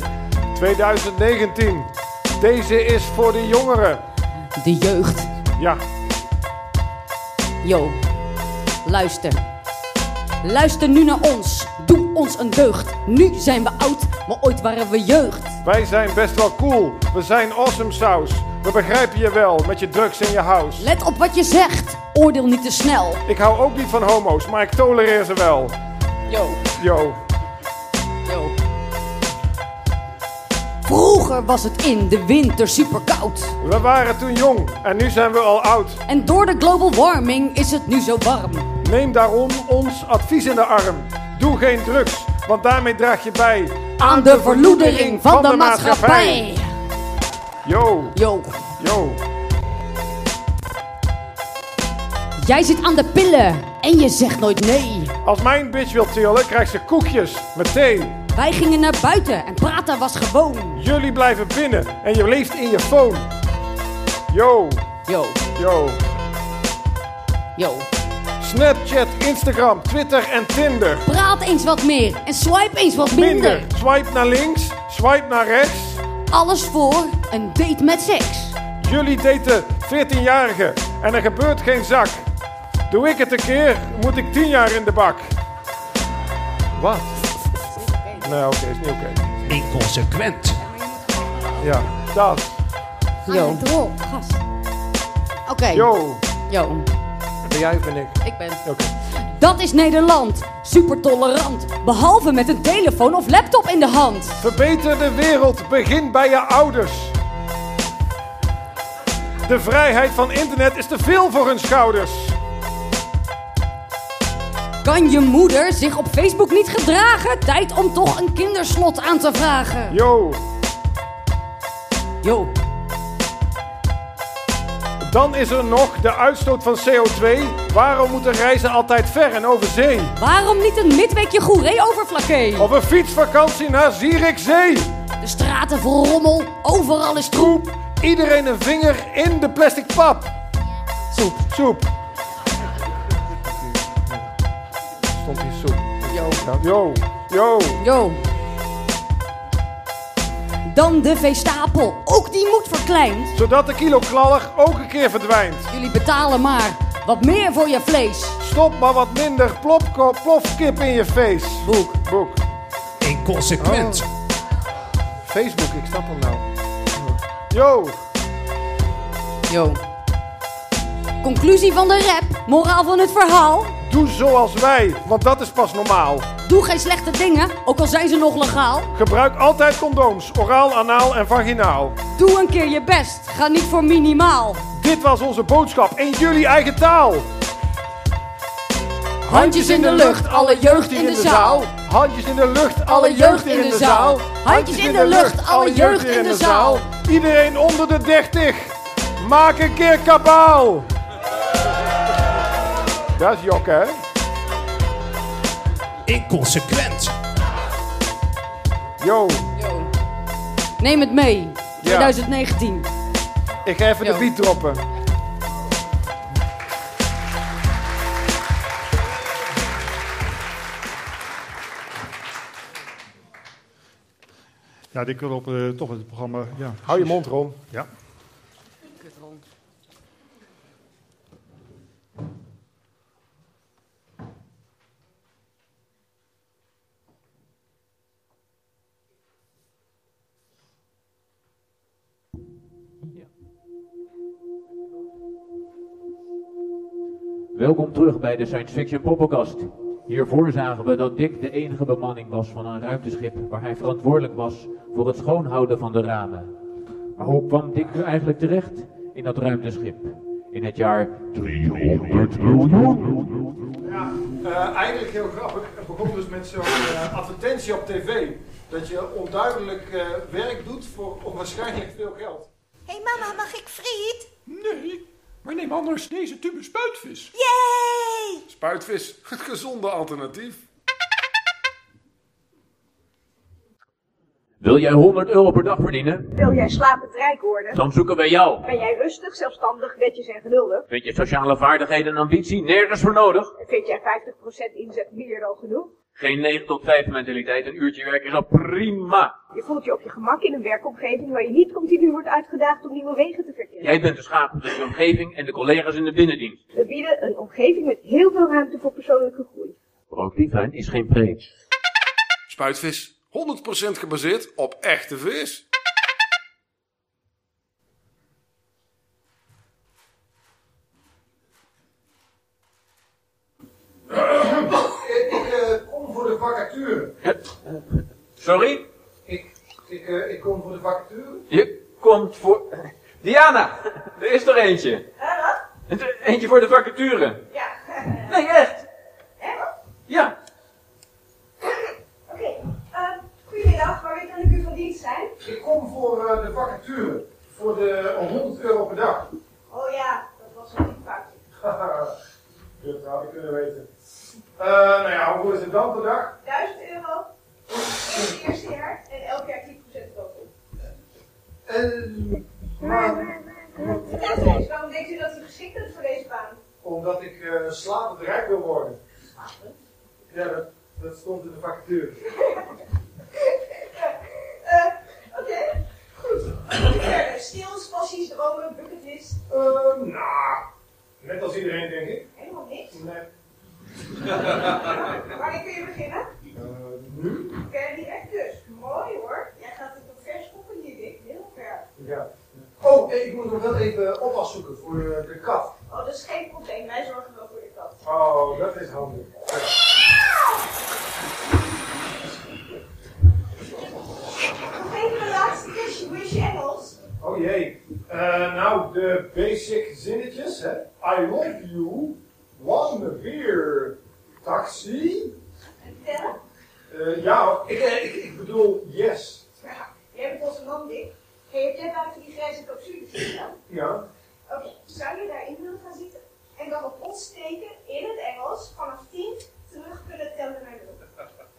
2019. Deze is voor de jongeren. De jeugd. Ja. Yo. Luister. Luister nu naar ons. Doe ons een deugd. Nu zijn we oud, maar ooit waren we jeugd. Wij zijn best wel cool. We zijn awesome saus. We begrijpen je wel met je drugs en je house. Let op wat je zegt. Oordeel niet te snel. Ik hou ook niet van homo's, maar ik tolereer ze wel. Yo. Yo. Vroeger was het in de winter super koud. We waren toen jong en nu zijn we al oud. En door de global warming is het nu zo warm. Neem daarom ons advies in de arm. Doe geen drugs, want daarmee draag je bij Aan de verloedering van de maatschappij. Yo. Yo. Yo. Jij zit aan de pillen en je zegt nooit nee. Als mijn bitch wil tillen, krijgt ze koekjes met thee. Wij gingen naar buiten en praten was gewoon. Jullie blijven binnen en je leeft in je phone. Yo. Yo. Yo. Yo. Snapchat, Instagram, Twitter en Tinder. Praat eens wat meer en swipe eens wat minder. Swipe naar links, swipe naar rechts. Alles voor een date met seks. Jullie daten 14-jarigen en er gebeurt geen zak. Doe ik het een keer, moet ik tien jaar in de bak. Wat? Nee, oké, is niet oké. Inconsequent. Ja, dat. Yo. Drol, gast. Oké. Yo. Yo. Ben jij of ben ik? Ik ben. Oké. Dat is Nederland. Super tolerant. Behalve met een telefoon of laptop in de hand. Verbeter de wereld, begin bij je ouders. De vrijheid van internet is te veel voor hun schouders. Kan je moeder zich op Facebook niet gedragen? Tijd om toch een kinderslot aan te vragen. Yo. Yo. Dan is er nog de uitstoot van CO2. Waarom moeten reizen altijd ver en over zee? Waarom niet een midweekje goeree over Flaké? Of een fietsvakantie naar Zierikzee? De straten vol rommel, overal is troep. Iedereen een vinger in de plastic pap. Soep. Soep. Stond hier soep. Yo. Yo. Yo. Yo. Dan de veestapel, ook die moet verkleind. Zodat de kilo klaller ook een keer verdwijnt. Jullie betalen maar wat meer voor je vlees. Stop maar wat minder plopko- plofkip in je face. Boek. Boek. Inconsequent. Facebook, ik snap hem nou. Yo. Yo. Conclusie van de rap, moraal van het verhaal. Doe zoals wij, want dat is pas normaal. Doe geen slechte dingen, ook al zijn ze nog legaal. Gebruik altijd condooms, oraal, anaal en vaginaal. Doe een keer je best, ga niet voor minimaal. Dit was onze boodschap in jullie eigen taal. Handjes in de lucht, alle jeugd in de zaal. Handjes in de lucht, Alle jeugd in de zaal. Handjes in de lucht, alle jeugd in de zaal. Iedereen onder de 30, maak een keer kabaal. Dat is jokken, hè? Inconsequent. Yo, Neem het mee, 2019. ik ga even Yo. de beat droppen. Ja, dit wil op eh, toch het programma. Ja, Hou je mond, Ron. Ja. Welkom terug bij de Science Fiction Poppenkast. Hiervoor zagen we dat Dick de enige bemanning was van een ruimteschip waar hij verantwoordelijk was voor het schoonhouden van de ramen. Maar hoe kwam Dick nu eigenlijk terecht in dat ruimteschip? In het jaar 300 miljoen. Ja, eh, eigenlijk heel grappig. Het begon dus met zo'n eh, advertentie op tv. Dat je onduidelijk eh, werk doet voor onwaarschijnlijk veel geld. Hé hey mama, mag ik friet? Nee, maar neem anders deze tube spuitvis. Yay! Spuitvis, [LAUGHS] het gezonde alternatief. Wil jij 100 euro per dag verdienen? Wil jij slapend rijk worden? Dan zoeken wij jou. Ben jij rustig, zelfstandig, netjes en geduldig? Vind je sociale vaardigheden en ambitie nergens voor nodig? Vind jij 50% inzet meer dan genoeg? Geen 9 tot 5 mentaliteit, een uurtje werk is al prima. Je voelt je op je gemak in een werkomgeving waar je niet continu wordt uitgedaagd om nieuwe wegen te verkennen. Jij bent de schakel tussen je omgeving en de collega's in de binnendienst. We bieden een omgeving met heel veel ruimte voor persoonlijke groei. Productief zijn is geen preek. Spuitvis, 100% gebaseerd op echte vis. [LAUGHS] vacature. Sorry? Ik, ik, eh, ik kom voor de vacature. Je komt voor... Diana, er is er eentje. Een- Eentje voor de vacature. Ja. Nee, echt. Ja. Oké, eh, goedemiddag, waar kan ik u van dienst zijn? Ik kom voor eh, de vacature. Voor de 100 euro per dag. Oh ja, dat was een foutje. Haha, [LAUGHS] dat had ik kunnen weten. Eh, nou ja, hoeveel is het dan per dag? 1000 euro in het eerste jaar en elk jaar 10% bovenop. Eh, maar Vertel eens, waarom denkt u dat u geschikt bent voor deze baan? omdat ik eh slapend rijk wil worden. Ja, dat, dat stond in de vacature. [LAUGHS] Eh, Oké, goed. Verder, skills, passies, dromen, bucketlist. Eh, nou, Net als iedereen, denk ik. Helemaal niks. Nee. Wanneer kun je beginnen? nu? Oké, die echt dus. Mooi hoor. Jij gaat het op vers koppen hier, Dick. Heel ver. Ja. Oh, ik moet nog wel even oppas zoeken voor eh, de kat. Oh, dat is geen probleem. Wij zorgen wel voor je kat. Oh, dat is handig. Nog even een laatste kusje. Hoe is je Engels? Oh jee. Eh, nou, de basic zinnetjes, hè. I love you. One beer. Taxi. Vertel. Eh, ja, ik, eh, ik, ik bedoel yes. Ja, jij bent onze man, Dick. Hey, heb jij buiten die grijze capsules gedaan? Ja. Oké, zou je daarin willen gaan zitten? En dan op ons steken in het Engels vanaf 10 terug kunnen tellen naar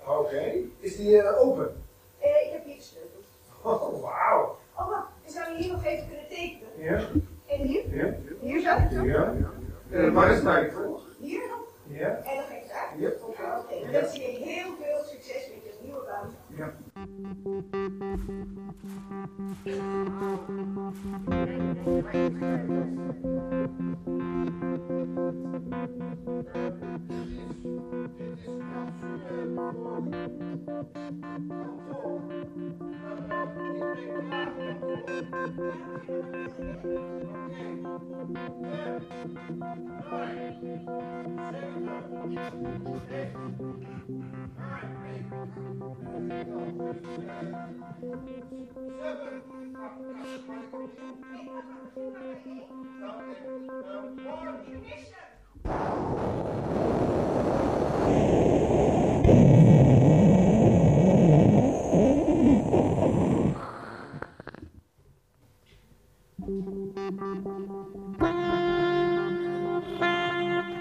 0. Oké. Is die eh, open? Ik heb hier de sleutel. Oh, wauw. Oh, wacht. En zou je hier nog even kunnen tekenen? Ja. En hier? Ja. Hier zou ik zo? Ja. Eh, waar is het eigenlijk voor? Hier nog? Ja. En nog even daar? Ja. Oké, dan wens je je heel veel succes met je nieuwe baan. Ja. Ignition!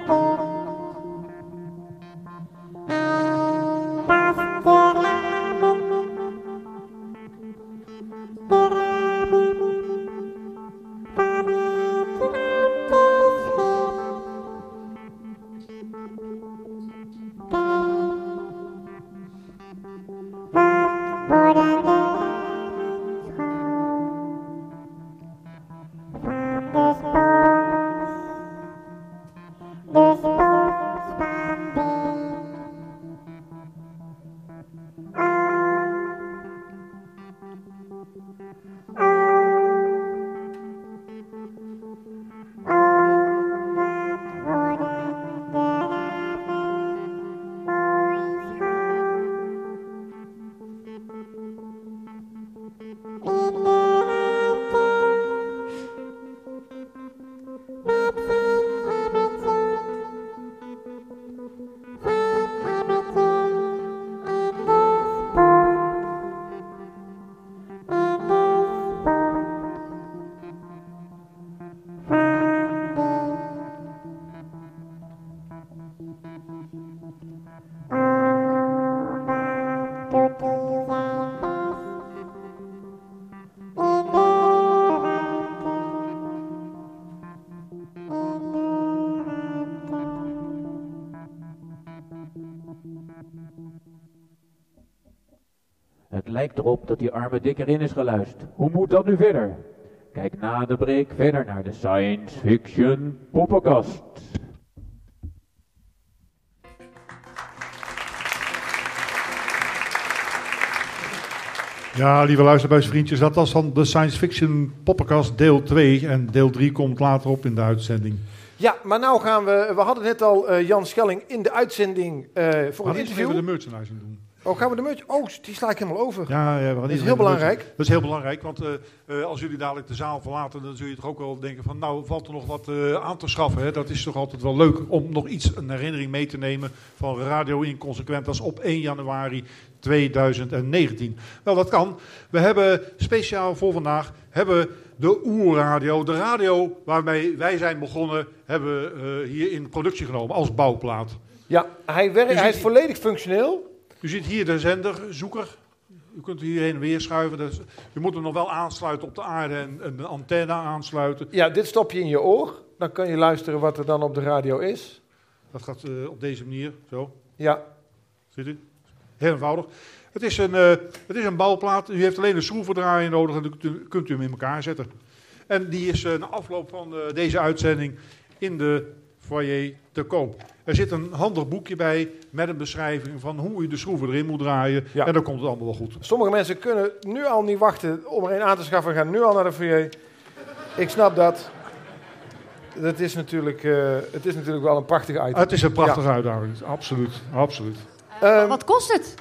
Het lijkt erop dat die arme dik erin is geluisterd. Hoe moet dat nu verder? Kijk na de break verder naar de Science Fiction Poppenkast. Ja, lieve luisterbuisvriendjes, dat was dan de Science Fiction Poppenkast deel 2. En deel 3 komt later op in de uitzending. Ja, maar nou gaan we... We hadden net al eh, Jan Schelling in de uitzending eh, voor We een interview. even de merchandising doen. Oh, gaan we de merch... Oh, die sla ik helemaal over. Ja, ja we gaan dat is heel belangrijk. Dat is heel belangrijk, want eh, eh, als jullie dadelijk de zaal verlaten, dan zul je toch ook wel denken van, nou, valt er nog wat eh, aan te schaffen. Hè? Dat is toch altijd wel leuk om nog iets, een herinnering mee te nemen van Radio Inconsequentas op 1 januari 2019. Wel, dat kan. We hebben speciaal voor vandaag hebben de oerradio, de radio waarmee wij zijn begonnen, hebben we eh, hier in productie genomen als bouwplaat. Ja, hij, werkt, hij is volledig functioneel. U ziet hier de zenderzoeker. U kunt hier heen en weer schuiven. Dus u moet hem nog wel aansluiten op de aarde en en een antenne aansluiten. Ja, dit stop je in je oor. Dan kan je luisteren wat er dan op de radio is. Dat gaat eh, op deze manier, zo. Ja. Ziet u? Heel eenvoudig. Het is een, eh, het is een bouwplaat. U heeft alleen een schroevendraaier nodig en dan kunt u, hem in elkaar zetten. En die is eh, na afloop van deze uitzending in de foyer te koop. Er zit een handig boekje bij met een beschrijving van hoe je de schroeven erin moet draaien. En dan komt het allemaal wel goed. Sommige mensen kunnen nu al niet wachten om er een aan te schaffen en gaan nu al naar de foyer. Ik snap dat. Dat is natuurlijk, eh, het is natuurlijk wel een prachtig item. Het is een prachtige Ja. uitdaging, absoluut. absoluut. Ehm, Wat kost het?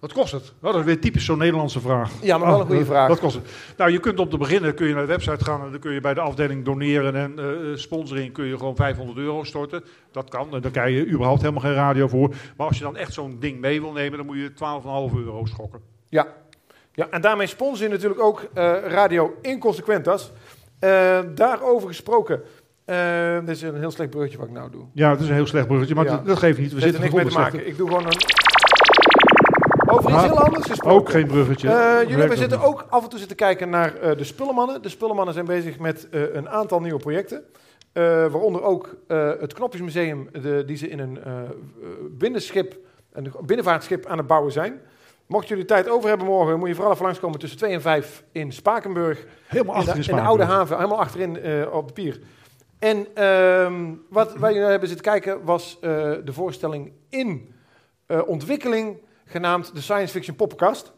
Wat kost het? Nou, dat is weer typisch zo'n Nederlandse vraag. Ja, maar wel een goede wat- vraag. Wat kost het? Nou, je kunt om te beginnen kun je naar de website gaan en dan kun je bij de afdeling doneren en eh, sponsoring kun je gewoon 500 euro storten. Dat kan en dan krijg je überhaupt helemaal geen radio voor. Maar als je dan echt zo'n ding mee wil nemen, dan moet je 12,5 euro schokken. Ja. ja, en daarmee sponsor je natuurlijk ook eh, Radio Inconsequentas. Eh, daarover gesproken. eh, dit is een heel slecht bruggetje wat ik nou doe. Ja, het is een heel slecht bruggetje, maar Ja. dat, dat geeft niet. We zitten er niks mee te maken. Ik doe gewoon een... Over iets heel anders gesproken. ook geen bruggetje. Eh, jullie ook zitten ook af en toe zitten kijken naar eh, de Spullenmannen. De Spullenmannen zijn bezig met eh, een aantal nieuwe projecten. Waaronder ook het Knopjesmuseum, de, die ze in een binnenschip, een binnenvaartschip aan het bouwen zijn. Mocht jullie tijd over hebben morgen, moet je vooral even langskomen tussen 2 en 5 in Spakenburg. Helemaal in de, in de oude haven, helemaal achterin op de pier. En ehm, wat wij hebben zitten kijken was de voorstelling in ontwikkeling, genaamd de Science Fiction Poppenkast.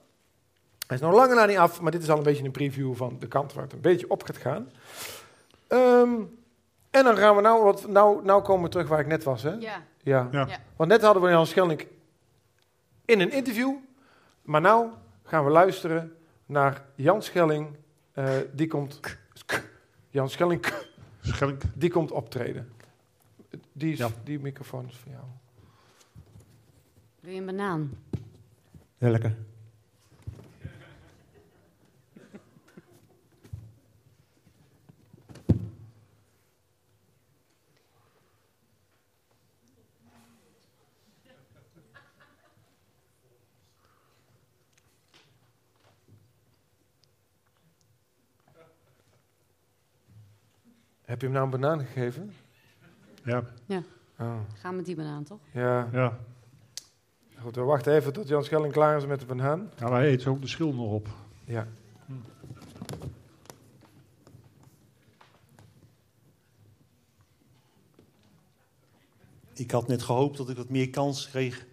Hij is nog langer na niet af, maar dit is al een beetje een preview van de kant waar het een beetje op gaat gaan. Ehm, en dan gaan we nou, wat, nou, nou komen we terug waar ik net was, hè? Ja. Ja. Ja. Want net hadden we Jan Schelling in een interview, maar nou gaan we luisteren naar Jan Schelling. eh, die komt, Jan Schelling, Schelling. die komt optreden. Die, is, die microfoon is voor jou. Doe je een banaan? Ja, lekker. Heb je hem nou een banaan gegeven? Ja. Ja. Oh. Ga met die banaan, toch? Ja. Ja. Goed, we wachten even tot Jan Schelling klaar is met de banaan. Ja, maar hij eet ook de schil nog op. Ja. Ik had net gehoopt dat ik wat meer kans kreeg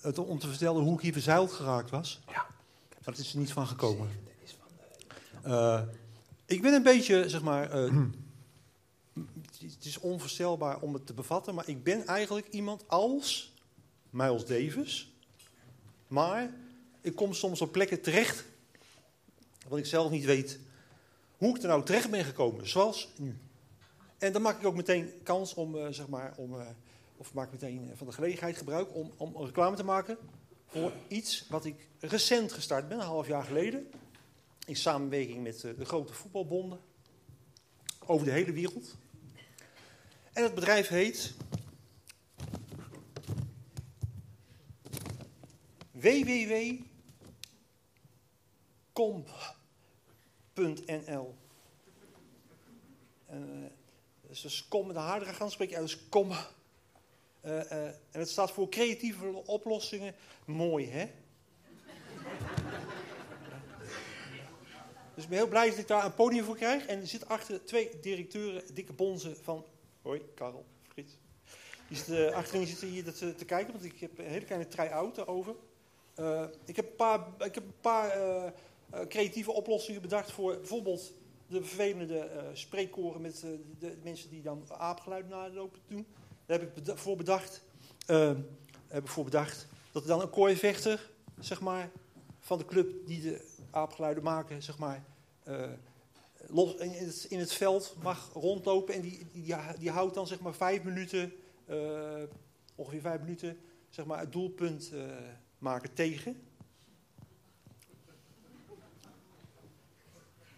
het- om te vertellen hoe ik hier verzeild geraakt was. Ja. Maar het is er niet van gekomen. Eh, ik ben een beetje, zeg maar, eh, het is onvoorstelbaar om het te bevatten, maar ik ben eigenlijk iemand als Miles Davis. Maar ik kom soms op plekken terecht, wat ik zelf niet weet hoe ik er nou terecht ben gekomen, zoals nu. En dan maak ik ook meteen kans om, eh, zeg maar, om, eh, of maak ik meteen eh, van de gelegenheid gebruik om, om reclame te maken voor iets wat ik recent gestart ben, een half jaar geleden. In samenwerking met de grote voetbalbonden over de hele wereld. En het bedrijf heet www.com.nl. En, eh, dus dus kom met een hardere gaan spreek je uit kom. Eh, eh, en het staat voor creatieve oplossingen. Mooi, hè? Dus ik ben heel blij dat ik daar een podium voor krijg. En er zit achter twee directeuren, dikke bonzen van... Hoi, Karel, Frits. Die zitten, achterin zitten hier dat, eh, te kijken, want ik heb een hele kleine try-out over. Eh, ik heb een paar, ik heb een paar eh, eh, creatieve oplossingen bedacht voor bijvoorbeeld de vervelende spreekkoren met eh, de mensen die dan aapgeluid nalopen doen. Daar heb ik voor bedacht, heb ik voor bedacht dat er dan een kooivechter, zeg maar, van de club die de aapgeluiden maken, zeg maar, los, in, het, veld mag rondlopen. En die, die, die houdt dan zeg maar vijf minuten, ongeveer vijf minuten, zeg maar, het doelpunt maken tegen.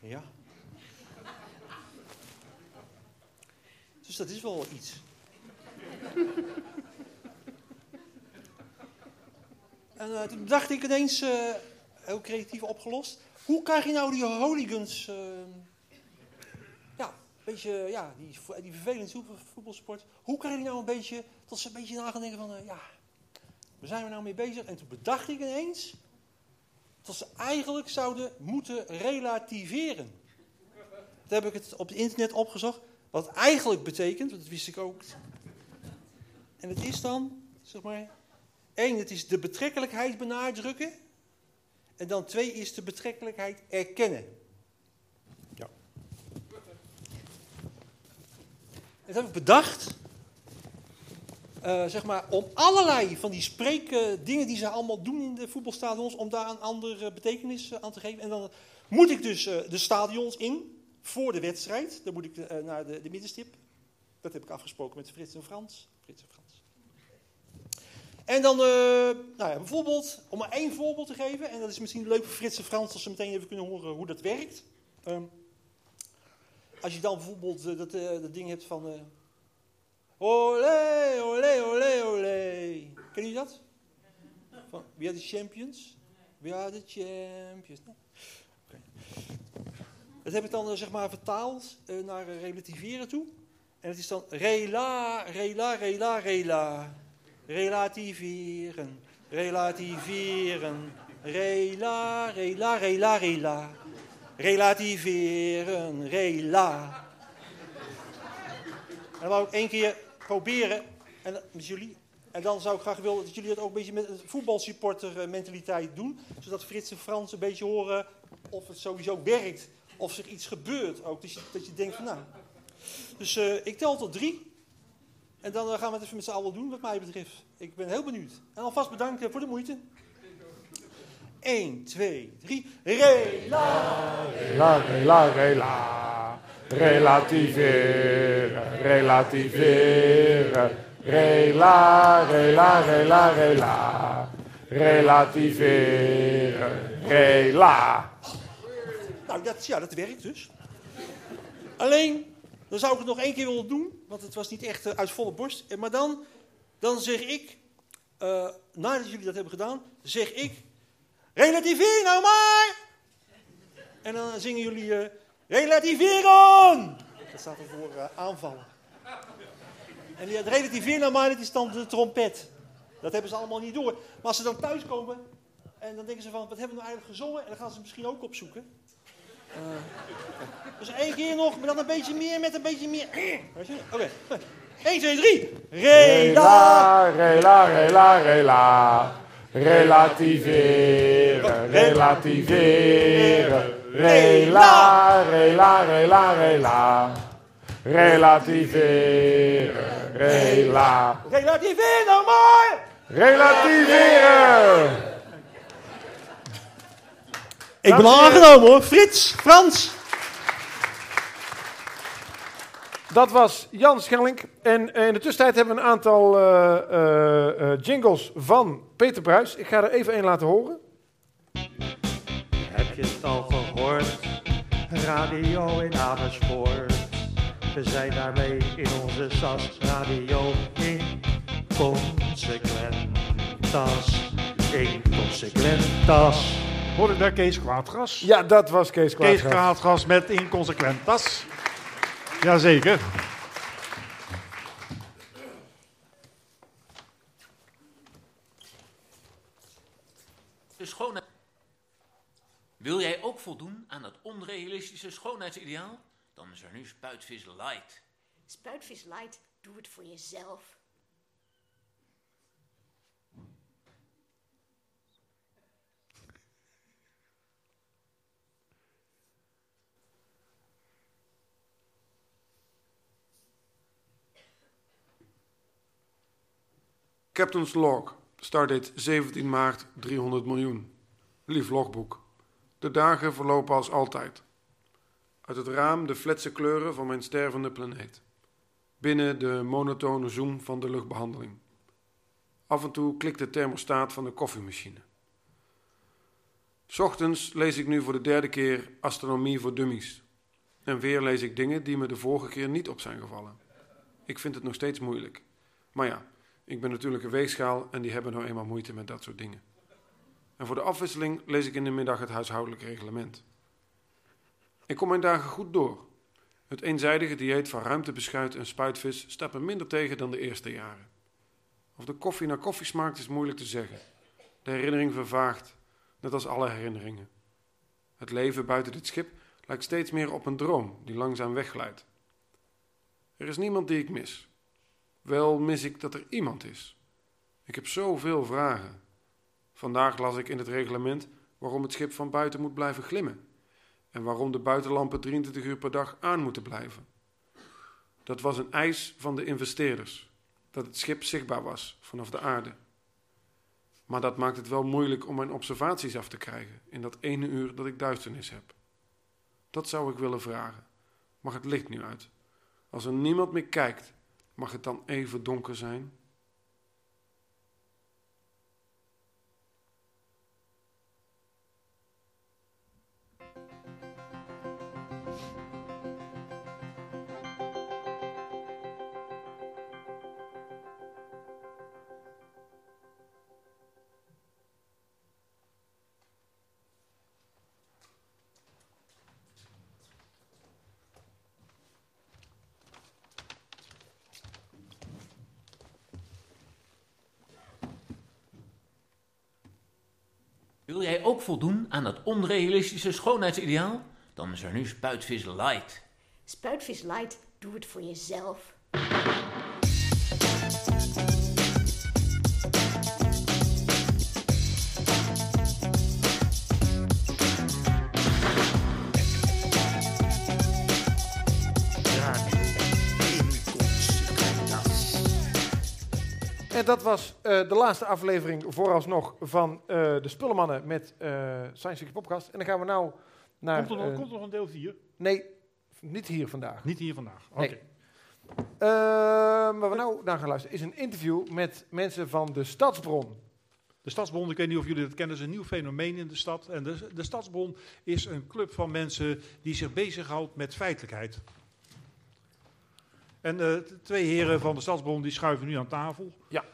Ja. Dus dat is wel iets. En eh, toen dacht ik ineens, eh, heel creatief opgelost. Hoe krijg je nou die hooligans, eh, ja, een beetje, ja, die, die vervelende voetbal- voetbalsport. Hoe krijg je nou een beetje, tot ze een beetje na gaan denken van, eh, ja, waar zijn we nou mee bezig? En toen bedacht ik ineens, dat ze eigenlijk zouden moeten relativeren. Toen heb ik het op het internet opgezocht. Wat eigenlijk betekent, dat wist ik ook. En het is dan, zeg maar, één, het is de betrekkelijkheid benadrukken. En dan twee is de betrekkelijkheid erkennen. Ja. Dat heb ik bedacht. Eh, zeg maar, om allerlei van die spreekdingen die ze allemaal doen in de voetbalstadions, om daar een andere betekenis eh, aan te geven. En dan moet ik dus eh, de stadions in voor de wedstrijd. Dan moet ik naar de, de middenstip. Dat heb ik afgesproken met Frits en Frans. Frits en Frans. En dan, nou ja, bijvoorbeeld, om maar één voorbeeld te geven, en dat is misschien leuk voor Frits en Frans, als ze meteen even kunnen horen hoe dat werkt. Ehm, als je dan bijvoorbeeld dat, dat ding hebt van. Olé, olé, olé, olé. Ken je dat? Van, we are the champions. We are the champions. Dat heb ik dan eh, zeg maar vertaald eh, naar eh, relativeren toe. En het is dan rela, rela, rela, rela. Relativeren, relativeren. Rela, rela, rela, rela. Relativeren, rela. En dan wou ik één keer proberen en, dat- met jullie. En dan zou ik graag willen dat jullie dat ook een beetje met een voetbalsupporter eh, mentaliteit doen. Zodat Frits en Frans een beetje horen of het sowieso werkt. Of er iets gebeurt ook. Dus dat je denkt van nou. Dus eh, ik tel tot drie. En dan eh, gaan we het even met z'n allen doen wat mij betreft. Ik ben heel benieuwd. En alvast bedankt eh, voor de moeite. 1, 2, 3. Rela! Rela, rela, rela. Relativeren, relativeren. Rela, rela, rela, rela. Relativeren, rela. Nou, dat, ja, dat werkt dus. Alleen, dan zou ik het nog één keer willen doen, want het was niet echt eh, uit volle borst. Eh, Maar dan, dan zeg ik, eh, nadat jullie dat hebben gedaan, zeg ik, relativeer nou maar! En dan zingen jullie, relativeren! Dat staat er voor eh, aanvallen. En die, het relativeer nou maar, dat is dan de trompet. Dat hebben ze allemaal niet door. Maar als ze dan thuiskomen, en dan denken ze van, wat hebben we nou eigenlijk gezongen? En dan gaan ze misschien ook opzoeken. Eh, dus één keer nog, maar dan een beetje meer met een beetje meer. Weet je? Oké. 1, 2, 3. Rela. Rela, rela, rela. Relativeren, relativeren. Rela, rela, rela, rela. Relativeren, rela. Relativeer nou maar. Relativeren! Ik ben aangenomen hoor. Frits, Frans. Dat was Jan Schelling. En eh, in de tussentijd hebben we een aantal eh, eh, jingles van Peter Bruis. Ik ga er even één laten horen. Heb je het al Radio in Amersfoort. We zijn daarmee in onze SAS Radio inconsequentas. Inconsequentas. Hoorde daar Kees Kwaadgas? Ja, dat was Kees Kwaadgas. Kees Kwaadgas met inconsequentas. Jazeker. De schoonheid. Wil jij ook voldoen aan dat onrealistische schoonheidsideaal? Dan is er nu Spuitvis Light. Spuitvis Light, doe het voor jezelf. Captain's Log, stardate 17 maart 300 miljoen. Lief logboek. De dagen verlopen als altijd. Uit het raam de fletse kleuren van mijn stervende planeet. Binnen de monotone zoom van de luchtbehandeling. Af en toe klikt de thermostaat van de koffiemachine. Ochtends lees ik nu voor de derde keer Astronomie voor Dummies. En weer lees ik dingen die me de vorige keer niet op zijn gevallen. Ik vind het nog steeds moeilijk. Maar ja, ik ben natuurlijk een weegschaal en die hebben nou eenmaal moeite met dat soort dingen. En voor de afwisseling lees ik in de middag het huishoudelijk reglement. Ik kom mijn dagen goed door. Het eenzijdige dieet van ruimtebeschuit en spuitvis staat me minder tegen dan de eerste jaren. Of de koffie naar koffie smaakt is moeilijk te zeggen. De herinnering vervaagt, net als alle herinneringen. Het leven buiten dit schip lijkt steeds meer op een droom die langzaam wegglijdt. Er is niemand die ik mis. Wel mis ik dat er iemand is. Ik heb zoveel vragen. Vandaag las ik in het reglement waarom het schip van buiten moet blijven glimmen. En waarom de buitenlampen 23 uur per dag aan moeten blijven. Dat was een eis van de investeerders. Dat het schip zichtbaar was vanaf de aarde. Maar dat maakt het wel moeilijk om mijn observaties af te krijgen in dat ene uur dat ik duisternis heb. Dat zou ik willen vragen. Mag het licht nu uit? Als er niemand meer kijkt, mag het dan even donker zijn? Voldoen aan dat onrealistische schoonheidsideaal? Dan is er nu Spuitvis Light. Spuitvis Light, doe het voor jezelf. En dat was eh, de laatste aflevering vooralsnog van eh, de Spullenmannen met eh, Science Fiction Podcast. En dan gaan we nou naar... Komt er, nog, komt er nog een deel 4? Nee, niet hier vandaag. Niet hier vandaag. Oké. Nee. Eh, waar we nou naar gaan luisteren is een interview met mensen van de Stadsbron. De Stadsbron, ik weet niet of jullie dat kennen, is een nieuw fenomeen in de stad. En de, de Stadsbron is een club van mensen die zich bezighoudt met feitelijkheid. En t- twee heren van de Stadsbron die schuiven nu aan tafel. Ja.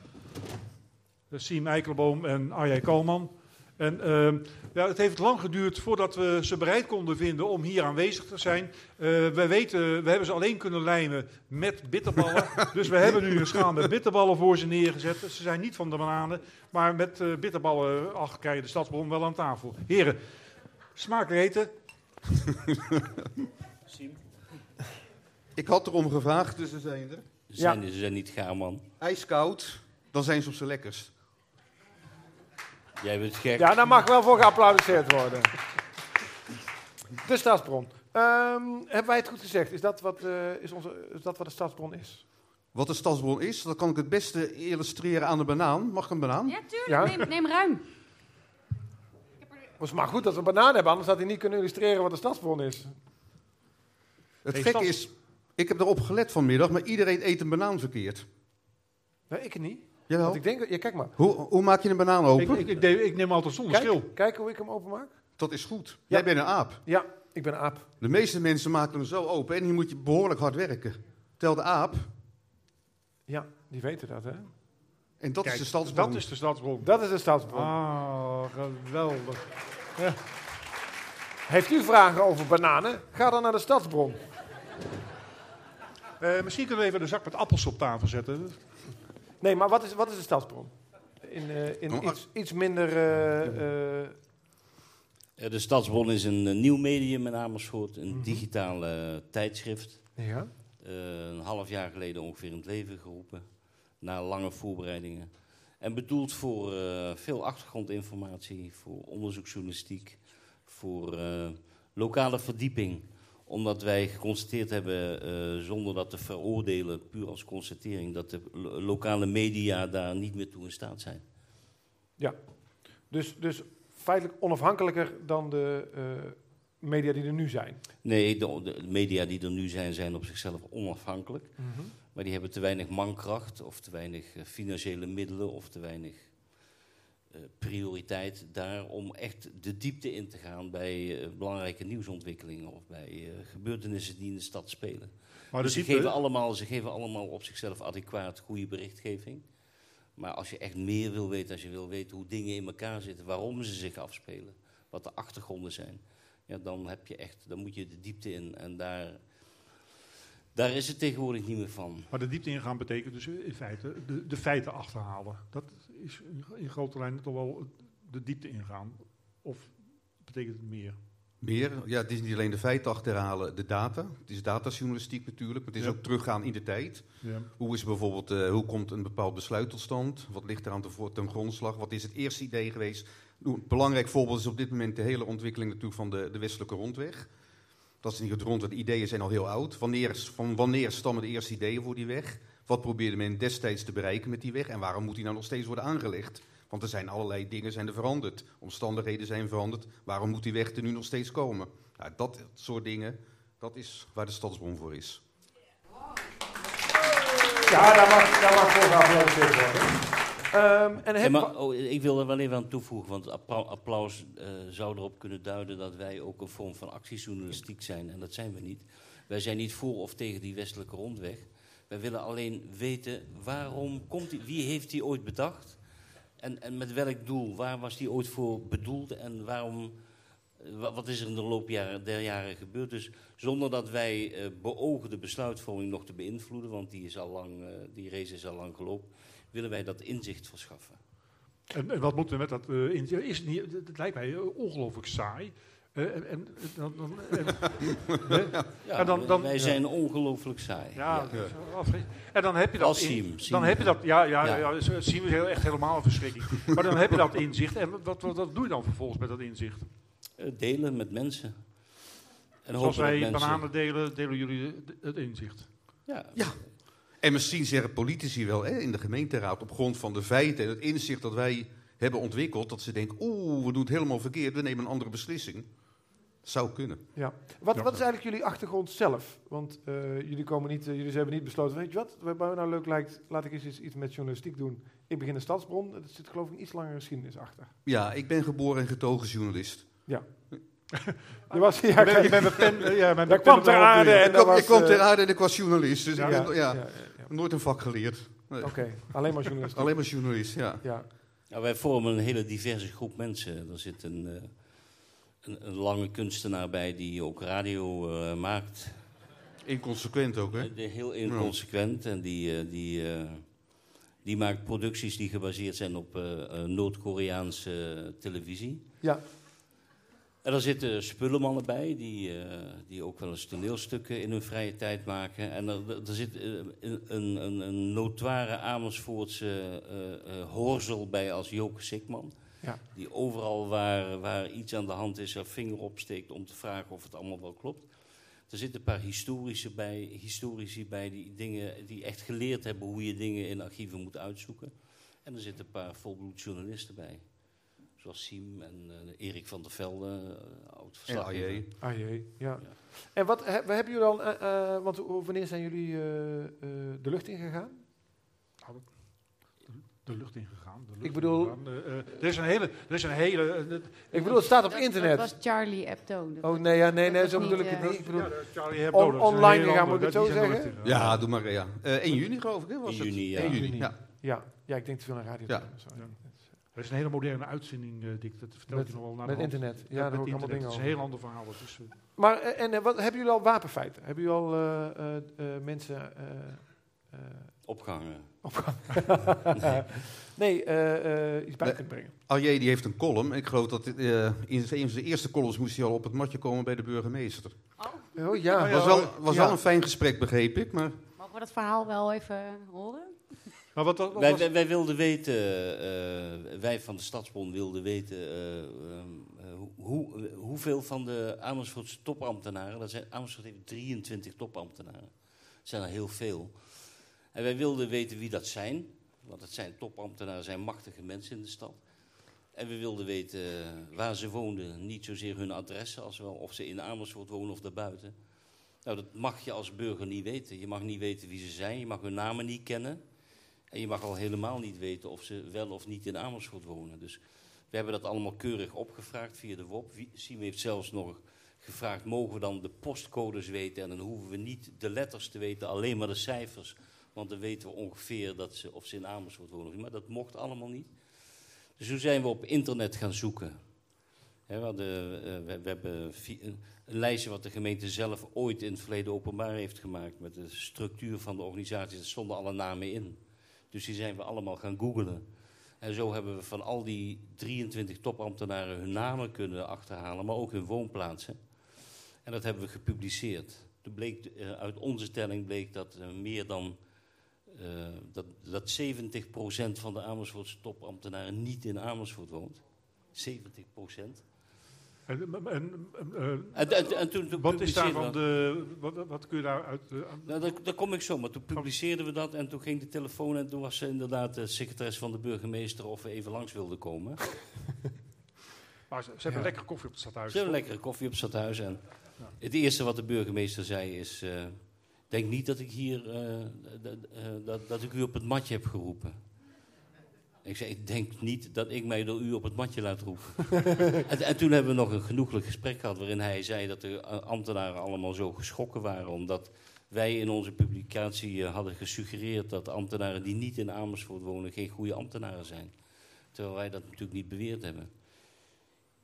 Uh, Siem Eikelboom en Arjay Kalman. En ehm, ja, het heeft lang geduurd voordat we ze bereid konden vinden om hier aanwezig te zijn. Eh, we weten, we hebben ze alleen kunnen lijmen met bitterballen. [LAUGHS] dus we hebben nu een schaal met bitterballen voor ze neergezet. Ze zijn niet van de bananen, maar met eh, bitterballen, ach, krijg je de stadsbron wel aan tafel. Heren, smakelijk eten. [LAUGHS] Ik had erom gevraagd, dus ze zijn er. Ze zijn, ze zijn niet gaar, man. Ijskoud, dan zijn ze op z'n lekkers. Jij bent gek. Ja, daar mag wel voor geapplaudisseerd worden. De Stadsbron. Ehm, hebben wij het goed gezegd? Is dat wat, eh, is onze, is dat wat de Stadsbron is? Wat de stadsbron is, dat kan ik het beste illustreren aan de banaan. Mag ik een banaan? Ja, tuurlijk. Ja? Neem, neem ruim. Het is maar goed dat we een banaan hebben, anders had hij niet kunnen illustreren wat de Stadsbron is. Het Hey, gekke stads- is, ik heb erop gelet vanmiddag, maar iedereen eet een banaan verkeerd. Nee, ik niet. Jawel. Want ik denk, ja, kijk maar. Hoe, hoe maak je een banaan open? ik, ik, neem- ik neem altijd zonder Kijk, schil. kijk hoe ik hem openmaak. Dat is goed. Jij bent een aap. Ja, ik ben een aap. De meeste mensen maken hem zo open en hier moet je behoorlijk hard werken. Tel de aap. Ja, die weten dat, hè? En dat Kijk, is de stadsbron. Dat is de stadsbron. Dat is de Stadsbron. Ah, geweldig. Ja. Heeft u vragen over bananen? Ga dan naar de Stadsbron. Eh, misschien kunnen we even de zak met appels op tafel zetten. Nee, maar wat is, wat is de Stadsbron? In, eh, in Oh, iets, iets minder... eh, eh, Eh, De Stadsbron is een nieuw medium in Amersfoort, een digitale eh, tijdschrift. Ja. Eh, een half jaar geleden ongeveer in het leven geroepen, na lange voorbereidingen. En bedoeld voor eh, veel achtergrondinformatie, voor onderzoeksjournalistiek, voor eh, lokale verdieping. Omdat wij geconstateerd hebben, eh, zonder dat te veroordelen, puur als constatering, dat de lo- lokale media daar niet meer toe in staat zijn. ja. Dus, dus feitelijk onafhankelijker dan de eh, media die er nu zijn. Nee, de, de media die er nu zijn, zijn op zichzelf onafhankelijk. Mhm. Maar die hebben te weinig mankracht, of te weinig eh, financiële middelen, of te weinig prioriteit daar om echt de diepte in te gaan bij eh, belangrijke nieuwsontwikkelingen of bij eh, gebeurtenissen die in de stad spelen. Maar Dus ze, diepte- geven allemaal, ze geven allemaal op zichzelf adequaat goede berichtgeving. Maar als je echt meer wil weten, als je wil weten hoe dingen in elkaar zitten, waarom ze zich afspelen, wat de achtergronden zijn, ja, dan, heb je echt, dan moet je de diepte in. En daar, daar is het tegenwoordig niet meer van. Maar de diepte ingaan betekent dus in feite de, de feiten achterhalen. Dat is in, grote lijnen toch wel de diepte ingaan. Of betekent het meer? Meer, ja, het is niet alleen de feiten achterhalen, de data. Het is datajournalistiek natuurlijk, maar het is Ja. ook teruggaan in de tijd. Ja. Hoe is bijvoorbeeld, eh, hoe komt een bepaald besluit tot stand? Wat ligt er aan ten grondslag? Wat is het eerste idee geweest? Een belangrijk voorbeeld is op dit moment de hele ontwikkeling natuurlijk van de, de westelijke rondweg. Dat is niet rondweg, de ideeën zijn al heel oud. Wanneer, van wanneer stammen de eerste ideeën voor die weg? Wat probeerde men destijds te bereiken met die weg? En waarom moet die nou nog steeds worden aangelegd? Want er zijn allerlei dingen zijn er veranderd. Omstandigheden zijn veranderd. Waarom moet die weg er nu nog steeds komen? Nou, dat soort dingen, dat is waar de Stadsbron voor is. Ja, daar mag, daar mag voor geapplaudiseerd worden. Ehm, en Ja, heb, maar, oh, ik wil er wel even aan toevoegen, want appla- applaus eh, zou erop kunnen duiden dat wij ook een vorm van actiejournalistiek zijn. En dat zijn we niet. Wij zijn niet voor of tegen die westelijke rondweg. Wij willen alleen weten waarom komt die, wie heeft die ooit bedacht? En, en met welk doel? Waar was die ooit voor bedoeld? En waarom, eh, wa- wat is er in de loop jaren- der jaren gebeurd? Dus zonder dat wij eh, beogen de besluitvorming nog te beïnvloeden, want die, is al lang, die race is al lang gelopen, willen wij dat inzicht verschaffen. En, en wat moeten we met dat uh, in? Is het, niet, het, lijkt mij ongelooflijk saai. Uh, en, en, dan, dan, en, [LAUGHS] ja, en dan, dan, wij zijn ja. ongelooflijk saai. Ja, ja. En dan heb je dat. Als Siem, in, dan heb je dat. Ja, ja, ja. ja, ja Siem is heel, echt helemaal een verschrikking. maar dan heb je dat inzicht. En wat, wat, wat doe je dan vervolgens met dat inzicht? Uh, delen met mensen. En Zoals wij mensen... bananen delen, delen jullie het inzicht. Ja. ja. En misschien zeggen politici wel hè, in de gemeenteraad op grond van de feiten en het inzicht dat wij hebben ontwikkeld, dat ze denken, oeh, we doen het helemaal verkeerd, we nemen een andere beslissing. Zou kunnen. Ja. Wat, wat is eigenlijk jullie achtergrond zelf? Want uh, jullie, komen niet, uh, jullie hebben niet besloten, weet je wat, wat mij nou leuk lijkt, laat ik eens iets, iets met journalistiek doen. Ik begin een stadsbron, er zit geloof ik een iets langere geschiedenis achter. Ja, ik ben geboren en getogen journalist. Ja. [LAUGHS] Je was, ja, bent met pen, ja, met daar kwam ter aarde en ik kwam, kwam ter aarde en ik was journalist. Dus ja, ik ben, ja, ja, nooit een vak geleerd. Nee. Oké, okay, alleen maar journalist. [LAUGHS] alleen maar journalist, ja. ja. Nou, wij vormen een hele diverse groep mensen. Er zit een, uh, een, een, lange kunstenaar bij die ook radio uh, maakt. Inconsequent ook, hè? heel inconsequent. En die, die, die maakt producties die gebaseerd zijn op Noord-Koreaanse televisie. Ja. En er zitten spullenmannen bij, die, uh, die ook wel eens toneelstukken in hun vrije tijd maken. En er, er zit uh, een, een, een notoire Amersfoortse uh, hoorzel bij als Joke Sikman. Ja. Die overal waar, waar iets aan de hand is, er vinger opsteekt om te vragen of het allemaal wel klopt. Er zitten een paar historici bij, historici bij die, dingen, die echt geleerd hebben hoe je dingen in archieven moet uitzoeken. En er zitten een paar volbloed journalisten bij. Zoals Siem en uh, Erik van der Velde, uh, oud verslaggever. En AJ. AJ, ja. ja. En wat he, hebben jullie al, uh, want wanneer zijn jullie de lucht ingegaan? De lucht ingegaan. De lucht ik bedoel... Ingegaan. er is een hele... Er is een hele ik bedoel, het staat op dat, internet. Dat was Charlie Hebdo. Oh nee, ja, nee, nee, zo bedoel ik het niet. Ik bedoel, ja, on, online gegaan, moet ik het zo zeggen? Ja, doe maar, ja. 1 juni geloof ik, hè, was 1 juni, het? ja. 1 juni, ja. Ja, ja, ik denk te veel aan radio. Ja. Er is een hele moderne uitzending, uh, Dick, dat vertelt met, je nog wel naar Met de internet, ja, ja daar hoor ik allemaal dingen Het is een heel ander verhaal. Uh... Maar, en uh, wat, hebben jullie al wapenfeiten? Hebben jullie al uh, mensen... Opgehangen. Opgehangen. [LAUGHS] nee, iets bij kunnen brengen. Alje die heeft een column. Ik geloof dat in een van zijn eerste columns moest hij al op het matje komen bij de burgemeester. Oh, oh ja. was wel, was ja. wel een fijn gesprek, begreep ik. Maar... Mogen we dat verhaal wel even horen? Maar wat, wij, wij, wij, wilden weten, uh, wij van de Stadsbond wilden weten uh, uh, hoe, hoeveel van de Amersfoortse topambtenaren, dat zijn, Amersfoort heeft 23 topambtenaren, dat zijn er heel veel. En wij wilden weten wie dat zijn, want het zijn topambtenaren, zijn machtige mensen in de stad. En we wilden weten waar ze woonden, niet zozeer hun adressen, als wel of ze in Amersfoort wonen of daarbuiten. Nou, dat mag je als burger niet weten. Je mag niet weten wie ze zijn, je mag hun namen niet kennen. En je mag al helemaal niet weten of ze wel of niet in Amersfoort wonen. Dus we hebben dat allemaal keurig opgevraagd via de WOP. Siem heeft zelfs nog gevraagd, mogen we dan de postcodes weten? En dan hoeven we niet de letters te weten, alleen maar de cijfers. Want dan weten we ongeveer dat ze, of ze in Amersfoort wonen. Maar dat mocht allemaal niet. Dus toen zijn we op internet gaan zoeken. We, uh, we, we, hebben een lijstje wat de gemeente zelf ooit in het verleden openbaar heeft gemaakt. Met de structuur van de organisatie, daar stonden alle namen in. Dus die zijn we allemaal gaan googlen. En zo hebben we van al die 23 topambtenaren hun namen kunnen achterhalen, maar ook hun woonplaatsen. En dat hebben we gepubliceerd. Toen bleek, eh, uit onze telling bleek dat eh, meer dan eh, dat, dat 70% van de Amersfoortse topambtenaren niet in Amersfoort woont. 70%. En, en, en, eh, En- en- en toen- toen wat is daarvan de, wat, wat kun je daaruit... eh, aan- Nou, daar, daar kom ik zo, maar toen publiceerden we dat en toen ging de telefoon en toen was ze inderdaad de secretaris van de burgemeester of we even langs wilden komen. [LAUGHS] maar ze, ze hebben lekkere koffie op het stadhuis. Ze hebben lekkere koffie op het stadhuis en het eerste wat de burgemeester zei is, eh, denk niet dat ik hier, eh, eh, dat, dat ik u op het matje heb geroepen. Ik zei, ik denk niet dat ik mij door u op het matje laat roepen. [LAUGHS] en, en toen hebben we nog een genoeglijk gesprek gehad waarin hij zei dat de eh, ambtenaren allemaal zo geschrokken waren omdat wij in onze publicatie eh, hadden gesuggereerd dat ambtenaren die niet in Amersfoort wonen geen goede ambtenaren zijn. Terwijl wij dat natuurlijk niet beweerd hebben.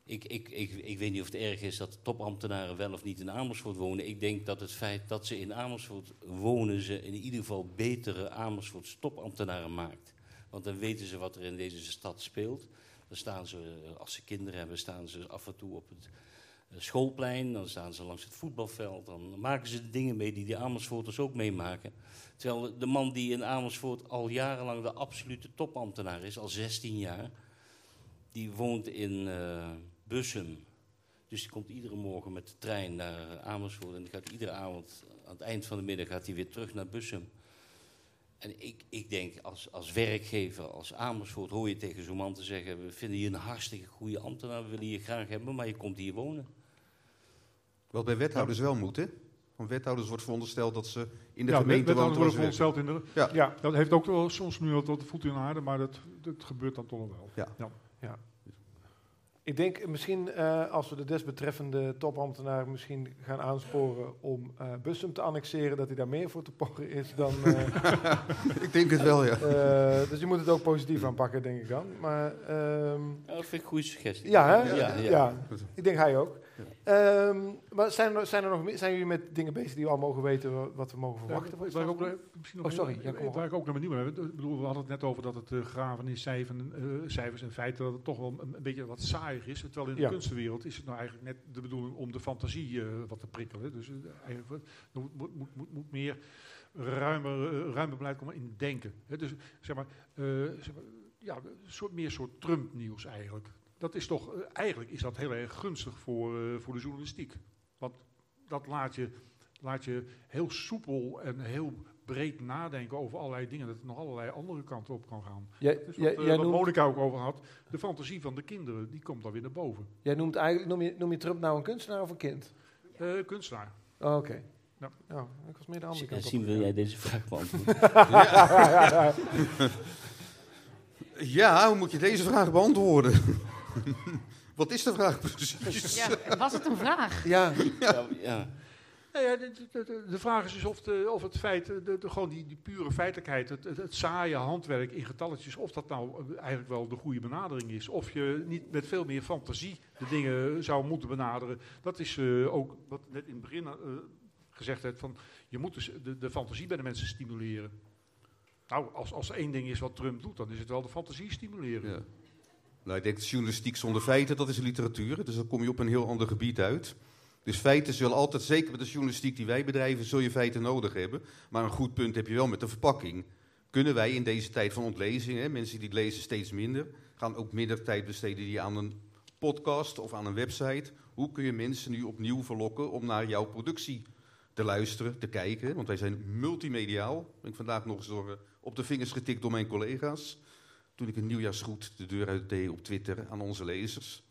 Ik, ik, ik, ik weet niet of het erg is dat topambtenaren wel of niet in Amersfoort wonen. Ik denk dat het feit dat ze in Amersfoort wonen, ze in ieder geval betere Amersfoortse topambtenaren maakt. Want dan weten ze wat er in deze stad speelt. Dan staan ze, als ze kinderen hebben, staan ze af en toe op het eh, schoolplein. Dan staan ze langs het voetbalveld. Dan maken ze de dingen mee die de Amersfoorters ook meemaken. Terwijl de man die in Amersfoort al jarenlang de absolute topambtenaar is, al 16 jaar, die woont in eh, Bussum. Dus die komt iedere morgen met de trein naar Amersfoort. En gaat iedere avond, aan het eind van de middag, gaat hij weer terug naar Bussum. En ik, ik denk, als, als werkgever, als Amersfoort, hoor je tegen zo'n man te zeggen... we vinden je een hartstikke goede ambtenaar, we willen je graag hebben, maar je komt hier wonen. Wat bij wethouders wel moet, hè? Van wethouders wordt verondersteld dat ze in de ja, gemeente wethouders wonen. worden verondersteld in de... Ja. Ja. dat heeft ook wel soms nu wat, voet in de aarde, maar dat, dat gebeurt dan toch nog wel. Ja. Ja. Ik denk misschien eh, als we de desbetreffende topambtenaar misschien gaan aansporen om eh Bussum te annexeren, dat hij daar meer voor te porren is dan. eh, [LAUGHS] Ik denk het wel, ja. eh, dus je moet het ook positief aanpakken, denk ik dan. Maar, ehm, Ja, dat vind ik een goede suggestie. ja, hè? Ja, ja, ja. ik denk hij ook. Ehm, maar zijn er, zijn er nog meer, zijn jullie met dingen bezig die we al mogen weten wa- wat we mogen verwachten? Ja, waar ik ook, nog- nog oh, sorry. Ja, kom op. waar ik ook naar benieuwd ben. Ik bedoel, we hadden het net over dat het eh, graven in cijfers, eh, cijfers en feiten dat het toch wel een, een beetje wat saaier is. Terwijl in de kunstenwereld is het nou eigenlijk net de bedoeling om de fantasie eh, wat te prikkelen. Dus eigenlijk er moet, moet, moet, moet, moet meer ruimer, ruimer beleid komen in denken. Hè, dus zeg maar, eh, zeg maar ja, een soort, meer soort Trump-nieuws eigenlijk. Dat is toch, eh, eigenlijk is dat heel erg gunstig voor, eh, voor de journalistiek. Want dat laat je, laat je heel soepel en heel breed nadenken over allerlei dingen. Dat het nog allerlei andere kanten op kan gaan. Jij- dat is jij- wat, eh, jij wat noemt- Monica ook over had. De fantasie van de kinderen, die komt dan weer naar boven. Jij noemt eigenlijk, noem, je, noem je Trump nou een kunstenaar of een kind? Eh, kunstenaar. Oh, Oké. Ja. Nou, ik was meer de andere kant op. Zien wil jij deze vraag beantwoorden? ja. [LAUGHS] Ja, hoe moet je deze vraag beantwoorden? [LAUGHS] Wat is de vraag precies? Ja, was het een vraag? Ja. Ja, ja. Nou ja, de, de, de- de vraag is dus of, de, of het feit, de, de, gewoon die, die pure feitelijkheid, het, het, het saaie handwerk in getalletjes, of dat nou eh, eigenlijk wel de goede benadering is. Of je niet met veel meer fantasie de dingen zou moeten benaderen. Dat is eh, ook wat net in het begin eh, gezegd werd, van je moet dus de, de fantasie bij de mensen stimuleren. Nou, als, als er één ding is wat Trump doet, dan is het wel de fantasie stimuleren. Ja. Nou, ik denk journalistiek zonder feiten, dat is literatuur. Dus dan kom je op een heel ander gebied uit. Dus feiten zullen altijd, zeker met de journalistiek die wij bedrijven, zul je feiten nodig hebben. Maar een goed punt heb je wel met de verpakking. Kunnen wij in deze tijd van ontlezing, hè, mensen die lezen steeds minder, gaan ook minder tijd besteden die aan een podcast of aan een website. Hoe kun je mensen nu opnieuw verlokken om naar jouw productie te luisteren, te kijken? Want wij zijn multimediaal. Ben ik vandaag nog eens eh, op de vingers getikt door mijn collega's. Toen ik een nieuwjaarsgroet de deur uit deed op Twitter aan onze lezers.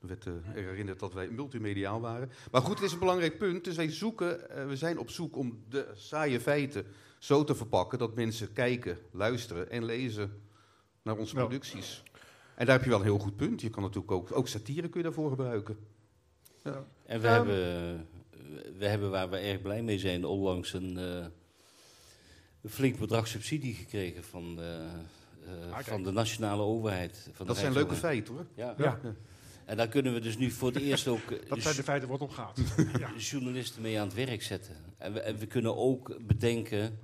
Er werd eh, er herinnerd dat wij multimediaal waren. Maar goed, het is een belangrijk punt. Dus wij zoeken, eh, we zijn op zoek om de saaie feiten zo te verpakken dat mensen kijken, luisteren en lezen naar onze Ja. producties. En daar heb je wel een heel goed punt. Je kan natuurlijk ook, ook satire kun je daarvoor gebruiken. Ja. En we, Ehm. hebben, we hebben, waar we erg blij mee zijn, onlangs een, eh, een flink bedrag subsidie gekregen van, de, eh, van de nationale overheid. Van de Dat zijn leuke feiten, hoor. Ja. Ja. Ja. En daar kunnen we dus nu voor het eerst ook eh, [LAUGHS] Dat zijn de feiten waar het om gaat. ja. [LAUGHS] journalisten mee aan het werk zetten. En we, en we kunnen ook bedenken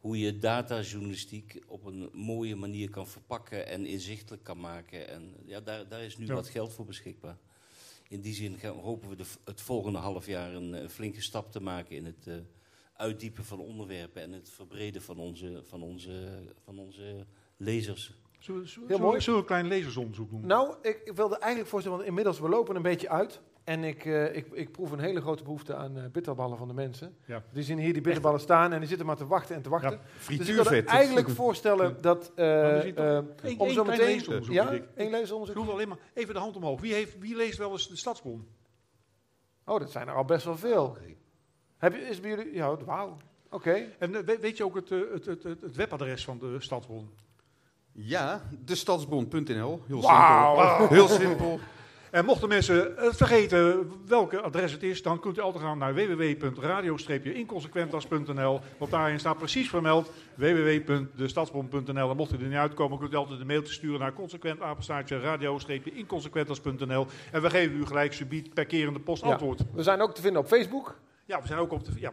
hoe je datajournalistiek op een mooie manier kan verpakken en inzichtelijk kan maken. En ja, daar, daar is nu Ja. wat geld voor beschikbaar. In die zin gaan- hopen we de, het volgende half jaar een, eh, flinke stap te maken in het eh, uitdiepen van onderwerpen en het verbreden van onze, van onze, van onze lezers. Zullen, zullen, Heel mooi. zullen we een klein lezersonderzoek doen? Nou, ik, ik wilde eigenlijk voorstellen, want inmiddels we lopen een beetje uit. En ik, eh, ik, ik proef een hele grote behoefte aan eh, bitterballen van de mensen. Ja. Die zien hier die bitterballen staan en die zitten maar te wachten en te wachten. Ja, dus ik wilde frituurvet. [LAUGHS] eigenlijk voorstellen dat... we één- om één zo meteen... leesonderzoek, Ja, één leesonderzoek. Ik hoef alleen maar even de hand omhoog. Wie, heeft, wie leest wel eens de Stadsbron? Oh, dat zijn er al best wel veel. Heb je, is bij jullie... Ja, wauw. Oké. En we- weet je ook het, het, het, het, het webadres van de Stadsbron? Ja, destadsbron.nl. Heel Wauw. simpel. Heel simpel. En mochten mensen eh, vergeten welke adres het is, dan kunt u altijd gaan naar www.radio-inconsequentas.nl. Want daarin staat precies vermeld www.destadsbron.nl. En mocht u er niet uitkomen, kunt u altijd een mailtje sturen naar consequentapenstaartje radio-inconsequentas.nl. En we geven u gelijk subiet per keer in de post Ja. antwoord. We zijn ook te vinden op Facebook. Ja, we zijn ook op de... Ja,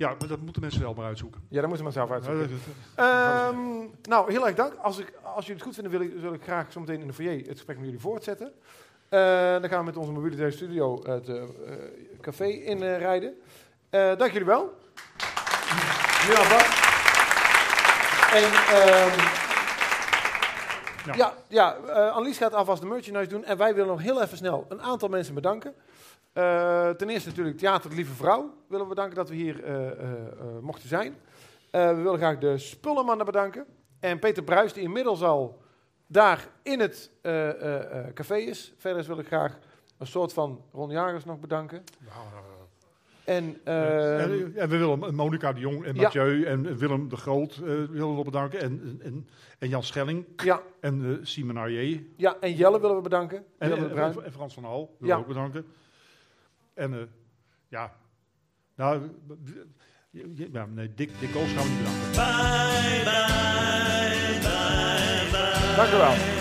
ja maar dat moeten mensen wel maar uitzoeken. Ja, dat moeten maar zelf uitzoeken. Ja, dat- Ehm, nou, heel erg dank. Als, ik, als jullie het goed vinden, wil ik, wil ik graag zo meteen in de foyer het gesprek met jullie voortzetten. Eh, dan gaan we met onze mobiele studio het eh, eh, café inrijden. Eh dank jullie wel. Nu alvast. En ehm, Ja. ja, ja Annelies gaat alvast de merchandise doen. En wij willen nog heel even snel een aantal mensen bedanken. Eh, ten eerste natuurlijk Theater de Lieve Vrouw. Willen we bedanken dat we hier eh, eh, mochten zijn. We willen graag de Spullenmannen bedanken. En Peter Bruis, die inmiddels al daar in het café is. Verder wil ik graag een soort van Ron Jagers nog bedanken. En, eh, en, en we willen Monica de Jong en Ja. Mathieu en Willem de Groot willen we bedanken. En, en, en Jan Schelling. Ja. En uh, Simon Arje. ja, en Jelle willen we bedanken. En, en, Bruin. Frans van Hal willen Ja. we ook bedanken. En eh, ja, nou, ja, nee, Dick, Dick Koos gaan we niet bedanken. Dank u wel.